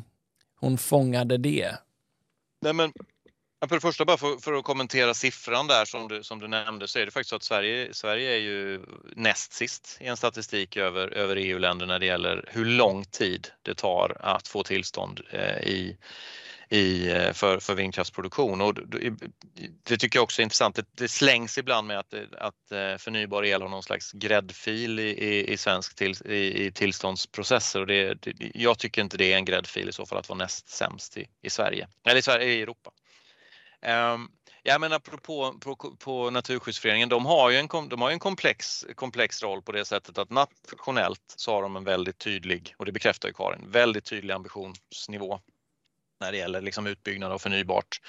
Speaker 1: hon fångade det?
Speaker 2: Nej, men för det första, bara för, för, att kommentera siffran där som du, som du nämnde, så är det faktiskt så att Sverige, Sverige är ju näst sist i en statistik över, över EU-länder när det gäller hur lång tid det tar att få tillstånd eh, i, i, eh, för, för vindkraftsproduktion. Och det tycker jag också är intressant. Det, det slängs ibland med att, att eh, förnybar el har någon slags gräddfil i, i, i svensk till, i, i tillståndsprocesser och det, det, jag tycker inte det är en gräddfil i så fall att vara näst sämst i, i Sverige, eller i, Sverige, i Europa. Ehm, ja, men apropå på, på Naturskyddsföreningen, de har ju en, de har en komplex, komplex roll på det sättet att nationellt så har de en väldigt tydlig, och det bekräftar ju Karin, väldigt tydlig ambitionsnivå när det gäller liksom utbyggnad av förnybart.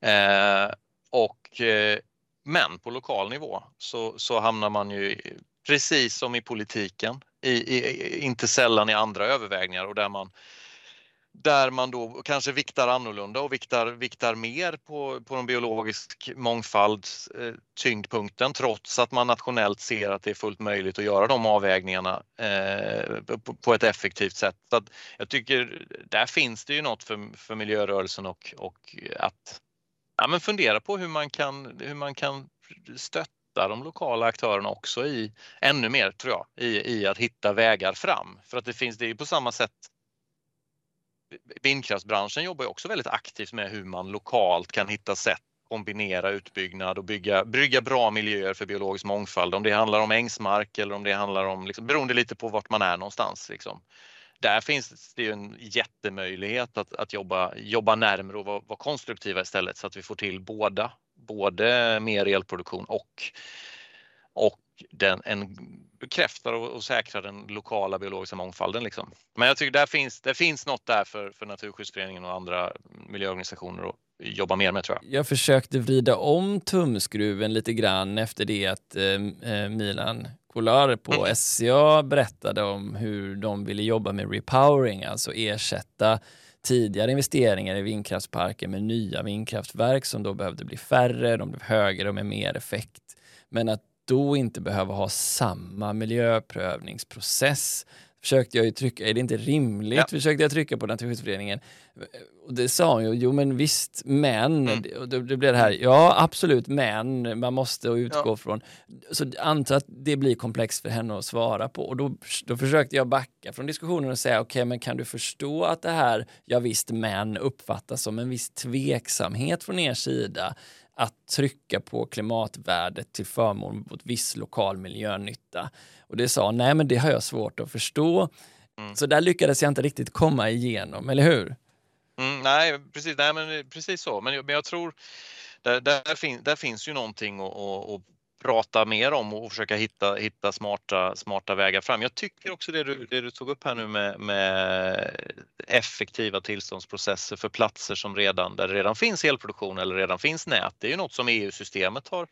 Speaker 2: Eh, och, eh, men på lokal nivå så, så hamnar man ju precis som i politiken, i, i, inte sällan i andra övervägningar och där man där man då kanske viktar annorlunda och viktar, viktar mer på, på den biologisk mångfald, eh, tyngdpunkten, trots att man nationellt ser att det är fullt möjligt att göra de avvägningarna eh, på, på, ett effektivt sätt. Så jag tycker där finns det ju något för, för miljörörelsen och, och att ja, men fundera på hur man kan, hur man kan stötta de lokala aktörerna också i ännu mer tror jag i, i att hitta vägar fram. För att det finns, det är ju på samma sätt vindkraftsbranschen jobbar ju också väldigt aktivt med hur man lokalt kan hitta sätt kombinera utbyggnad och bygga, bygga bra miljöer för biologisk mångfald. Om det handlar om ängsmark eller om det handlar om, liksom, beroende lite på vart man är någonstans. Liksom. Där finns det ju en jättemöjlighet att, att jobba, jobba närmre och vara, vara konstruktiva istället så att vi får till båda, både mer elproduktion och, och den, en bekräftar och, och säkrar den lokala biologiska mångfalden. Liksom. Men jag tycker där finns, det finns något där för, för Naturskyddsföreningen och andra miljöorganisationer att jobba mer med tror jag.
Speaker 1: Jag försökte vrida om tumskruven lite grann efter det att eh, eh Milan Kolar på mm. SCA berättade om hur de ville jobba med repowering, alltså ersätta tidigare investeringar i vindkraftsparker med nya vindkraftverk som då behövde bli färre, de blev högre och med mer effekt. Men att då inte behöva ha samma miljöprövningsprocess försökte jag ju trycka, är det inte rimligt? Ja. Försökte jag trycka på Naturskyddsföreningen. Och det sa hon ju, jo men visst, men, mm. det, det blev det här, ja absolut, men man måste utgå ja. från, så anta att det blir komplext för henne att svara på. Och då, då försökte jag backa från diskussionen och säga, okej okay, men kan du förstå att det här, ja visst, men uppfattas som en viss tveksamhet från er sida? Att trycka på klimatvärdet till förmån mot viss lokal miljönytta. Och det sa, nej men det har jag svårt att förstå. Mm. Så där lyckades jag inte riktigt komma igenom, eller hur?
Speaker 2: Mm, nej, precis, nej, men precis så. Men, men jag tror där, där, fin, där finns ju någonting att, att, prata mer om och försöka hitta, hitta smarta, smarta vägar fram. Jag tycker också det du, det du tog upp här nu med, med effektiva tillståndsprocesser för platser som redan, där det redan finns elproduktion eller redan finns nät. Det är ju något som EU-systemet har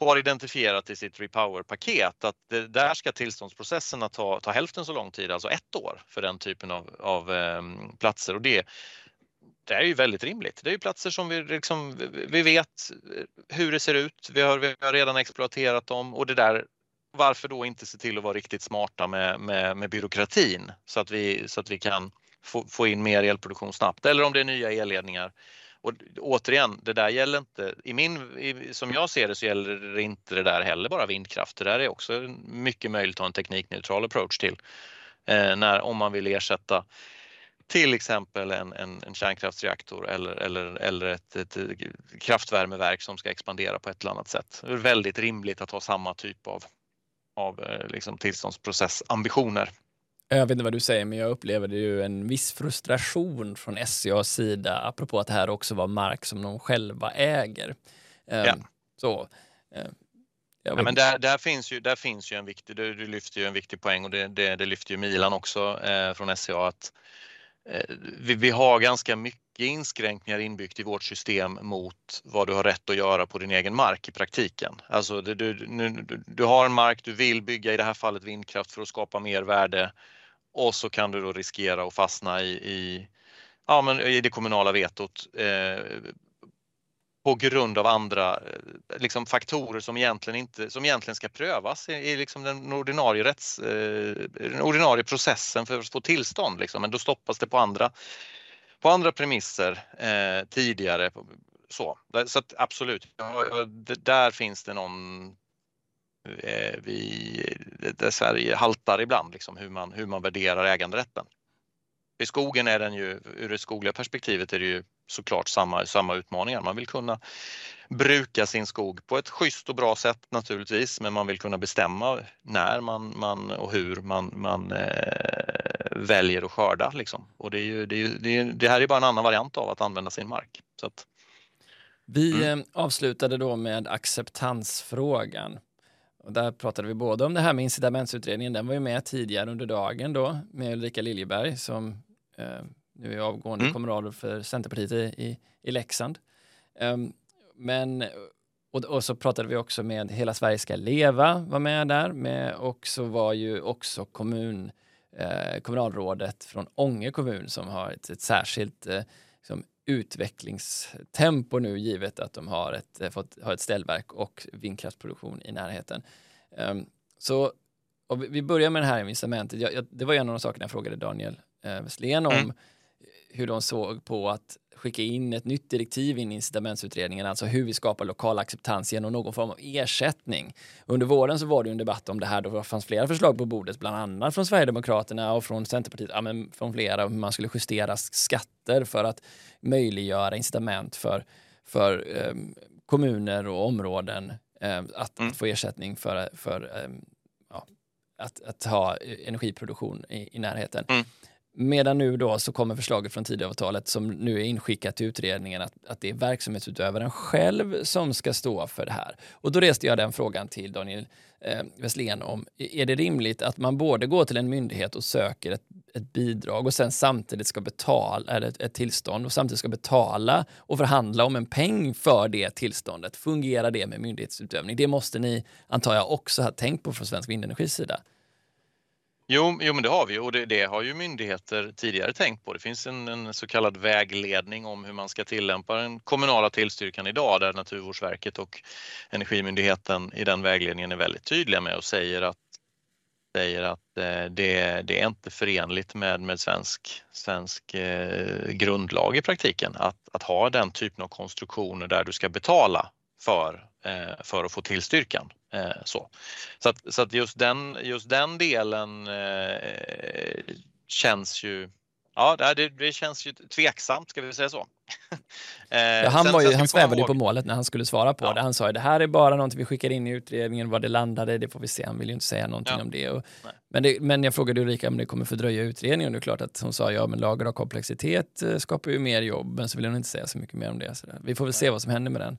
Speaker 2: har identifierat i sitt Repower-paket att det, där ska tillståndsprocesserna ta, ta hälften så lång tid, alltså ett år för den typen av, av eh, platser. Och det, det är ju väldigt rimligt. Det är ju platser som vi, liksom, vi vet hur det ser ut. Vi har, vi har redan exploaterat dem och det där varför då inte se till att vara riktigt smarta med, med, med byråkratin så att vi, så att vi kan få, få in mer elproduktion snabbt eller om det är nya elledningar. Och återigen, det där gäller inte, i min, i, som jag ser det så gäller det inte det där heller bara vindkraft. Det där är också mycket möjligt att ha en teknikneutral approach till eh, när, om man vill ersätta till exempel en, en, en kärnkraftsreaktor eller, eller, eller ett, ett, kraftvärmeverk som ska expandera på ett eller annat sätt. Det är väldigt rimligt att ha samma typ av, av eh, liksom tillståndsprocessambitioner.
Speaker 1: Jag vet inte vad du säger, men jag upplevde ju en viss frustration från SCAs sida, apropå att det här också var mark som de själva äger.
Speaker 2: Ehm, ja. Så, ehm, ja, men där, där, finns ju, där finns ju en viktig, du, lyfter ju en viktig poäng och det, det, det lyfter ju Milan också eh, från SCA att Eh, vi, vi, har ganska mycket inskränkningar inbyggt i vårt system mot vad du har rätt att göra på din egen mark i praktiken. Alltså du, du, du, du har en mark, du vill bygga i det här fallet vindkraft för att skapa mer värde och så kan du då riskera att fastna i, i, ja, men i det kommunala vetot eh, på grund av andra eh, liksom, faktorer som egentligen, inte, som egentligen ska prövas i, i liksom den, ordinarie rätts, eh, den ordinarie processen för att få tillstånd. Liksom. Men då stoppas det på andra, på andra premisser eh, tidigare. Så, så att, absolut, ja, där finns det någon eh, vi, där Sverige haltar ibland, liksom, hur, man, hur man värderar äganderätten. I skogen är den ju, ur det skogliga perspektivet är det ju såklart samma, samma utmaningar. Man vill kunna bruka sin skog på ett schysst och bra sätt naturligtvis, men man vill kunna bestämma när man, man och hur man, man eh, väljer att skörda. Liksom. Och det, är ju, det, är det, är, det, här är bara en annan variant av att använda sin mark. Så att,
Speaker 1: vi mm. Eh, avslutade då med acceptansfrågan. Och där pratade vi både om det här med incitamentsutredningen, den var ju med tidigare under dagen då med Ulrika Liljeberg som eh, nu är avgående mm. kommunalråd för Centerpartiet i, i, i Leksand. Um, men, och, och, så pratade vi också med Hela Sverige ska leva, var med där, med, och så var ju också kommun, eh, kommunalrådet från Ånge kommun som har ett, ett särskilt eh, liksom, utvecklingstempo nu givet att de har ett, eh, fått, har ett ställverk och vindkraftsproduktion i närheten. Um, så vi börjar med det här incitamentet. Jag, jag, det var en av de sakerna jag frågade Daniel eh, Westlén om. Mm hur de såg på att skicka in ett nytt direktiv in i incitamentsutredningen, alltså hur vi skapar lokal acceptans genom någon form av ersättning. Under våren så var det en debatt om det här, då det fanns flera förslag på bordet, bland annat från Sverigedemokraterna och från Centerpartiet, ja, men från flera, hur man skulle justera skatter för att möjliggöra incitament för, för eh, kommuner och områden eh, att, mm. få ersättning för, för eh, ja, att, att ha energiproduktion i, i närheten. Mm. Medan nu då så kommer förslaget från Tidöavtalet som nu är inskickat till utredningen att, att det är verksamhetsutövaren själv som ska stå för det här. Och då reste jag den frågan till Daniel eh, Westlén om, är det rimligt att man både går till en myndighet och söker ett, ett bidrag och sen samtidigt ska betala, eller ett, ett tillstånd och samtidigt ska betala och förhandla om en peng för det tillståndet? Fungerar det med myndighetsutövning? Det måste ni, antar jag, också ha tänkt på från Svensk Vindenergis sida.
Speaker 2: Jo, jo men det har vi och det, det, har ju myndigheter tidigare tänkt på. Det finns en, en, så kallad vägledning om hur man ska tillämpa den kommunala tillstyrkan idag där Naturvårdsverket och Energimyndigheten i den vägledningen är väldigt tydliga med och säger att, säger att eh, det, det, är inte förenligt med, med svensk, svensk eh, grundlag i praktiken att, att ha den typen av konstruktioner där du ska betala för, för att få tillstyrkan. Eh, så så att, så att just, den, just den delen eh, känns ju Ja, det, det känns ju tveksamt, ska vi säga så.
Speaker 1: ja, han, var ju, han svävade ju på målet när han skulle svara på ja. det. Han sa ju det här är bara någonting vi skickar in i utredningen, vad det landade, det får vi se. Han vill ju inte säga någonting ja. om det. Och, men det. Men jag frågade Ulrika om det kommer fördröja utredningen det är klart att hon sa ja, men lager av komplexitet skapar ju mer jobb, men så vill hon inte säga så mycket mer om det. Så vi får väl se vad som händer med den.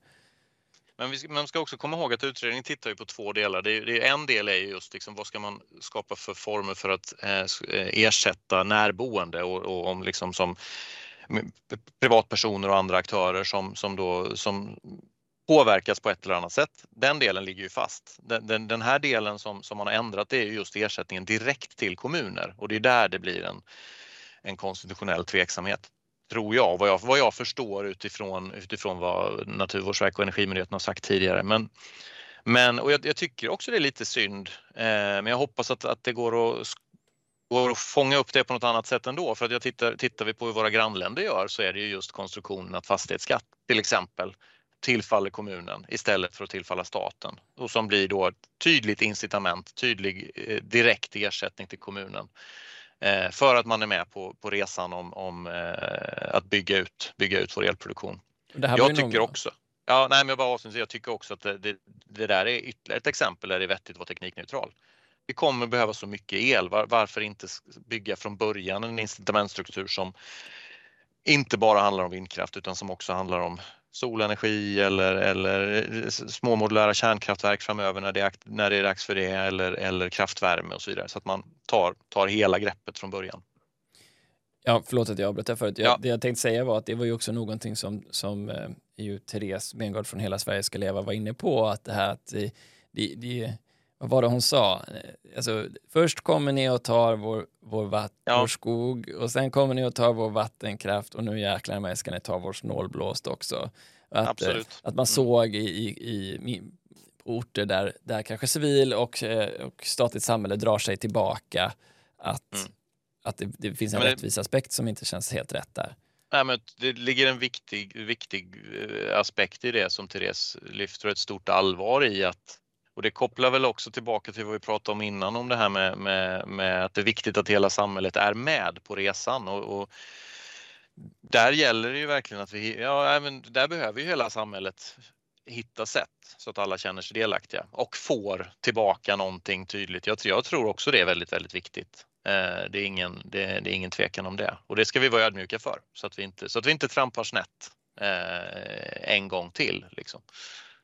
Speaker 2: Men vi, man ska också komma ihåg att utredningen tittar ju på två delar. Det är, det är en del är just liksom, vad ska man skapa för former för att eh, eh, ersätta närboende och, och om liksom som privatpersoner och andra aktörer som, som, då, som påverkas på ett eller annat sätt. Den delen ligger ju fast. Den, den, den, här delen som, som man har ändrat det är just ersättningen direkt till kommuner och det är där det blir en, en konstitutionell tveksamhet tror jag, vad jag, vad jag förstår utifrån, utifrån vad Naturvårdsverket och Energimyndigheten har sagt tidigare. Men, men och jag, jag tycker också det är lite synd, eh, men jag hoppas att, att det går att, går att fånga upp det på något annat sätt ändå. För att jag tittar, tittar vi på hur våra grannländer gör så är det ju just konstruktionen att fastighetsskatt till exempel tillfaller kommunen istället för att tillfalla staten och som blir då ett tydligt incitament, tydlig eh, direkt ersättning till kommunen för att man är med på, på resan om, om eh, att bygga ut, bygga ut vår elproduktion. jag tycker någon... också, ja, nej, men jag, bara jag tycker också att det, det, det, där är ytterligare ett exempel där det är vettigt att vara teknikneutral. Vi kommer behöva så mycket el, var, varför inte bygga från början en incitamentstruktur som inte bara handlar om vindkraft utan som också handlar om solenergi eller, eller små modulära kärnkraftverk framöver när det, är, när det är dags för det eller, eller kraftvärme och så vidare så att man tar, tar hela greppet från början.
Speaker 1: Ja, förlåt att jag avbröt där förut. Jag, ja. Det jag tänkte säga var att det var ju också någonting som, som eh, ju Therese Mengård från Hela Sverige ska leva var inne på, att det här att det, det, det vad var det hon sa? Alltså, först kommer ni och tar vår, vår, vatt, ja. vår skog och sen kommer ni och tar vår vattenkraft och nu jäklar mig ska ni ta vår snålblåst också. Att,
Speaker 2: Absolut.
Speaker 1: att man mm. såg i, i, i orter där, där kanske civil och, eh, och statligt samhälle drar sig tillbaka att, mm. att det, det, finns en ja, rättvisaspekt som inte känns helt rätt där.
Speaker 2: Nej, men det ligger en viktig, viktig eh, aspekt i det som Therese lyfter ett stort allvar i att och det kopplar väl också tillbaka till vad vi pratade om innan om det här med, med, med att det är viktigt att hela samhället är med på resan. Och, och där gäller det ju verkligen att vi, ja, även där behöver ju hela samhället hitta sätt så att alla känner sig delaktiga och får tillbaka någonting tydligt. Jag, jag tror också det är väldigt, väldigt viktigt. Eh, det, är ingen, det, det, är ingen tvekan om det och det ska vi vara ödmjuka för så att vi inte, så att vi inte trampar snett eh, en gång till. Liksom.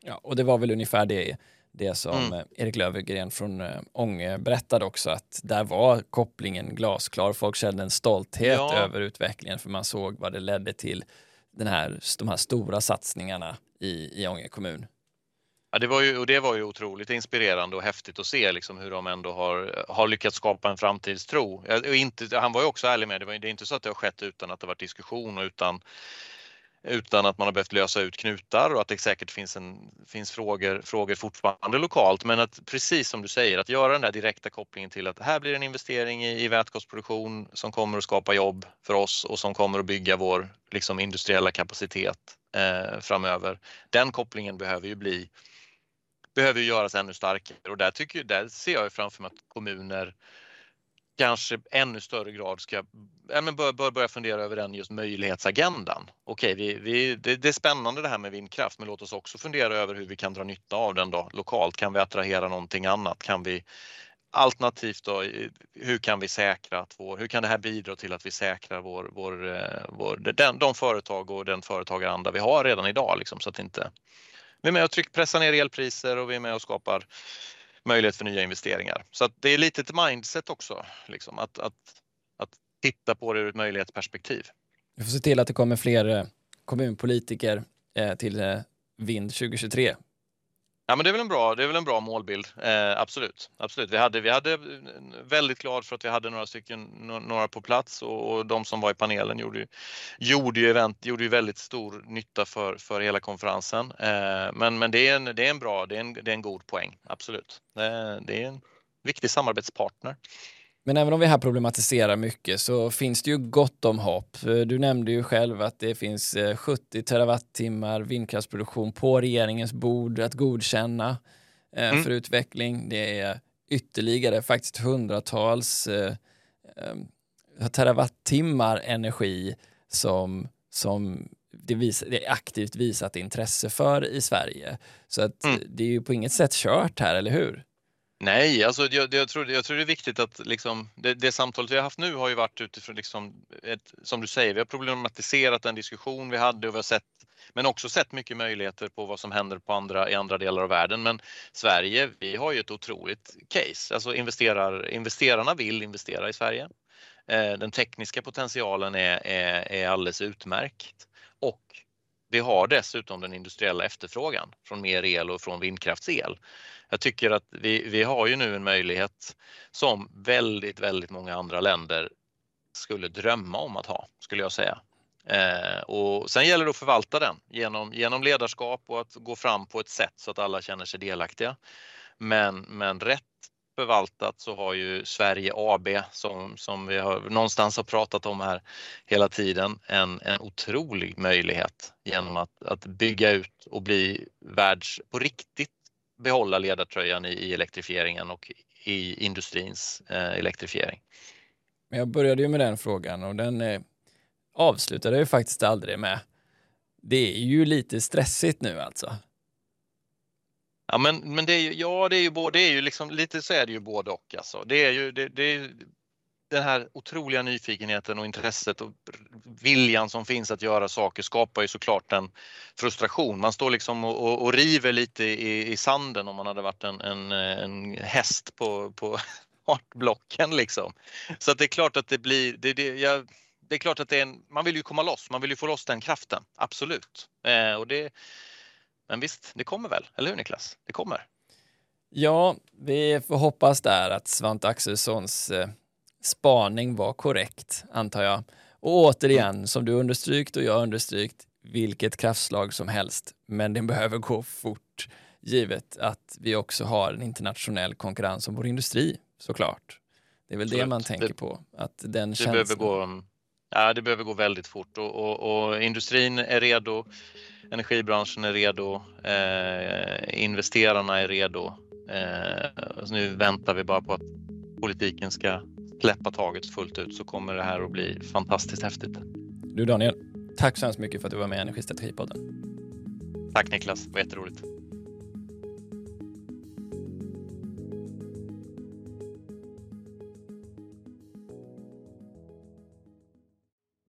Speaker 1: Ja, och det var väl ungefär det det som mm. Eh, Erik Löfgren från äh, Ånge berättade också att där var kopplingen glasklar. Folk kände en stolthet ja. över utvecklingen för man såg vad det ledde till den här, de här stora satsningarna i, i Ånge kommun.
Speaker 2: Ja, det var ju, och det var ju otroligt inspirerande och häftigt att se liksom hur de ändå har, har lyckats skapa en framtidstro. Och inte, han var ju också ärlig med det, det är inte så att det har skett utan att det varit diskussion och utan utan att man har behövt lösa ut knutar och att det säkert finns, en, finns frågor, frågor fortfarande lokalt. Men att precis som du säger, att göra den där direkta kopplingen till att här blir en investering i, i vätgasproduktion som kommer att skapa jobb för oss och som kommer att bygga vår liksom, industriella kapacitet eh, framöver. Den kopplingen behöver ju bli behöver ju göras ännu starkare och där, tycker, där ser jag framför mig att kommuner kanske ännu större grad ska ja, men bör, bör börja fundera över den just möjlighetsagendan. Okej, vi, vi, det, det, är spännande det här med vindkraft, men låt oss också fundera över hur vi kan dra nytta av den då lokalt. Kan vi attrahera någonting annat? Kan vi Alternativt då, hur kan vi säkra att vår, hur kan det här bidra till att vi säkrar vår, vår, eh, vår, den, de företag och den företagaranda vi har redan idag liksom, så att inte vi är med och tryck, pressar ner elpriser och vi är med och skapar möjlighet för nya investeringar. Så att det är lite ett mindset också, liksom, att, att titta på det ur ett möjlighetsperspektiv.
Speaker 1: Vi får se till att det kommer fler eh, kommunpolitiker eh, till eh, Vind 2023
Speaker 2: Ja, men det är väl en bra, det är väl en bra målbild. Eh, absolut, absolut. Vi hade, vi hade väldigt glad för att vi hade några stycken, några på plats och, och de som var i panelen gjorde, gjorde ju event, gjorde ju väldigt stor nytta för, för hela konferensen. Eh, men, men det är en, det är en bra, det är en, det är en god poäng. Absolut. Eh, det är en viktig samarbetspartner.
Speaker 1: Men även om vi här problematiserar mycket så finns det ju gott om hopp. Du nämnde ju själv att det finns 70 eh, terawattimmar vindkraftsproduktion på regeringens bord att godkänna eh, mm. för utveckling. Det är ytterligare faktiskt hundratals eh, terawattimmar energi som, som det, vis, det är aktivt visat intresse för i Sverige. Så att mm. det är ju på inget sätt kört här, eller hur?
Speaker 2: Nej, alltså jag, jag, tror, jag tror det är viktigt att liksom, det, det samtalet vi har haft nu har ju varit utifrån, liksom ett, som du säger, vi har problematiserat den diskussion vi hade och vi har sett, men också sett mycket möjligheter på vad som händer på andra, i andra delar av världen. Men Sverige, vi har ju ett otroligt case, alltså investerar, investerarna vill investera i Sverige. Eh, den tekniska potentialen är, är, är alldeles utmärkt och vi har dessutom den industriella efterfrågan från mer el och från vindkraftsel jag tycker att vi, vi har ju nu en möjlighet som väldigt, väldigt många andra länder skulle drömma om att ha, skulle jag säga. Eh, och sen gäller det att förvalta den genom, genom ledarskap och att gå fram på ett sätt så att alla känner sig delaktiga. Men, men rätt förvaltat så har ju Sverige AB som, som vi har någonstans har pratat om här hela tiden en, en otrolig möjlighet genom att, att bygga ut och bli världs, på riktigt behålla ledartröjan i, i elektrifieringen och i industrins eh, elektrifiering.
Speaker 1: Men jag började ju med den frågan och den eh, avslutade jag faktiskt aldrig med. Det är ju lite stressigt nu alltså.
Speaker 2: Ja men, men det är ju, ja det är ju, både, det är ju liksom, lite så är det ju både och alltså. Det är ju, det, det är, den här otroliga nyfikenheten och intresset och viljan som finns att göra saker skapar ju såklart en frustration. Man står liksom och, och, och river lite i, i, sanden om man hade varit en, en, en häst på, på artblocken liksom. Så att det är klart att det blir, det, det, jag, det är klart att det är en, man vill ju komma loss, man vill ju få loss den kraften, absolut. Eh, och det, men visst, det kommer väl, eller hur Niklas? Det kommer.
Speaker 1: Ja, vi får hoppas där att Svante Axelssons eh, spaning var korrekt, antar jag. Och återigen, mm. som du understrykt och jag understrykt, vilket kraftslag som helst, men den behöver gå fort, givet att vi också har en internationell konkurrens om vår industri, såklart. Det är väl Absolut. det man tänker det, på, att den det känslan...
Speaker 2: Behöver gå, ja, det behöver gå väldigt fort och, och, och industrin är redo, energibranschen är redo, eh, investerarna är redo. Eh, nu väntar vi bara på att politiken ska släppa taget fullt ut så kommer det här att bli fantastiskt häftigt.
Speaker 1: Du Daniel, tack så hemskt mycket för att du var med i Energistrategipodden.
Speaker 2: Tack Niklas, det var jätteroligt.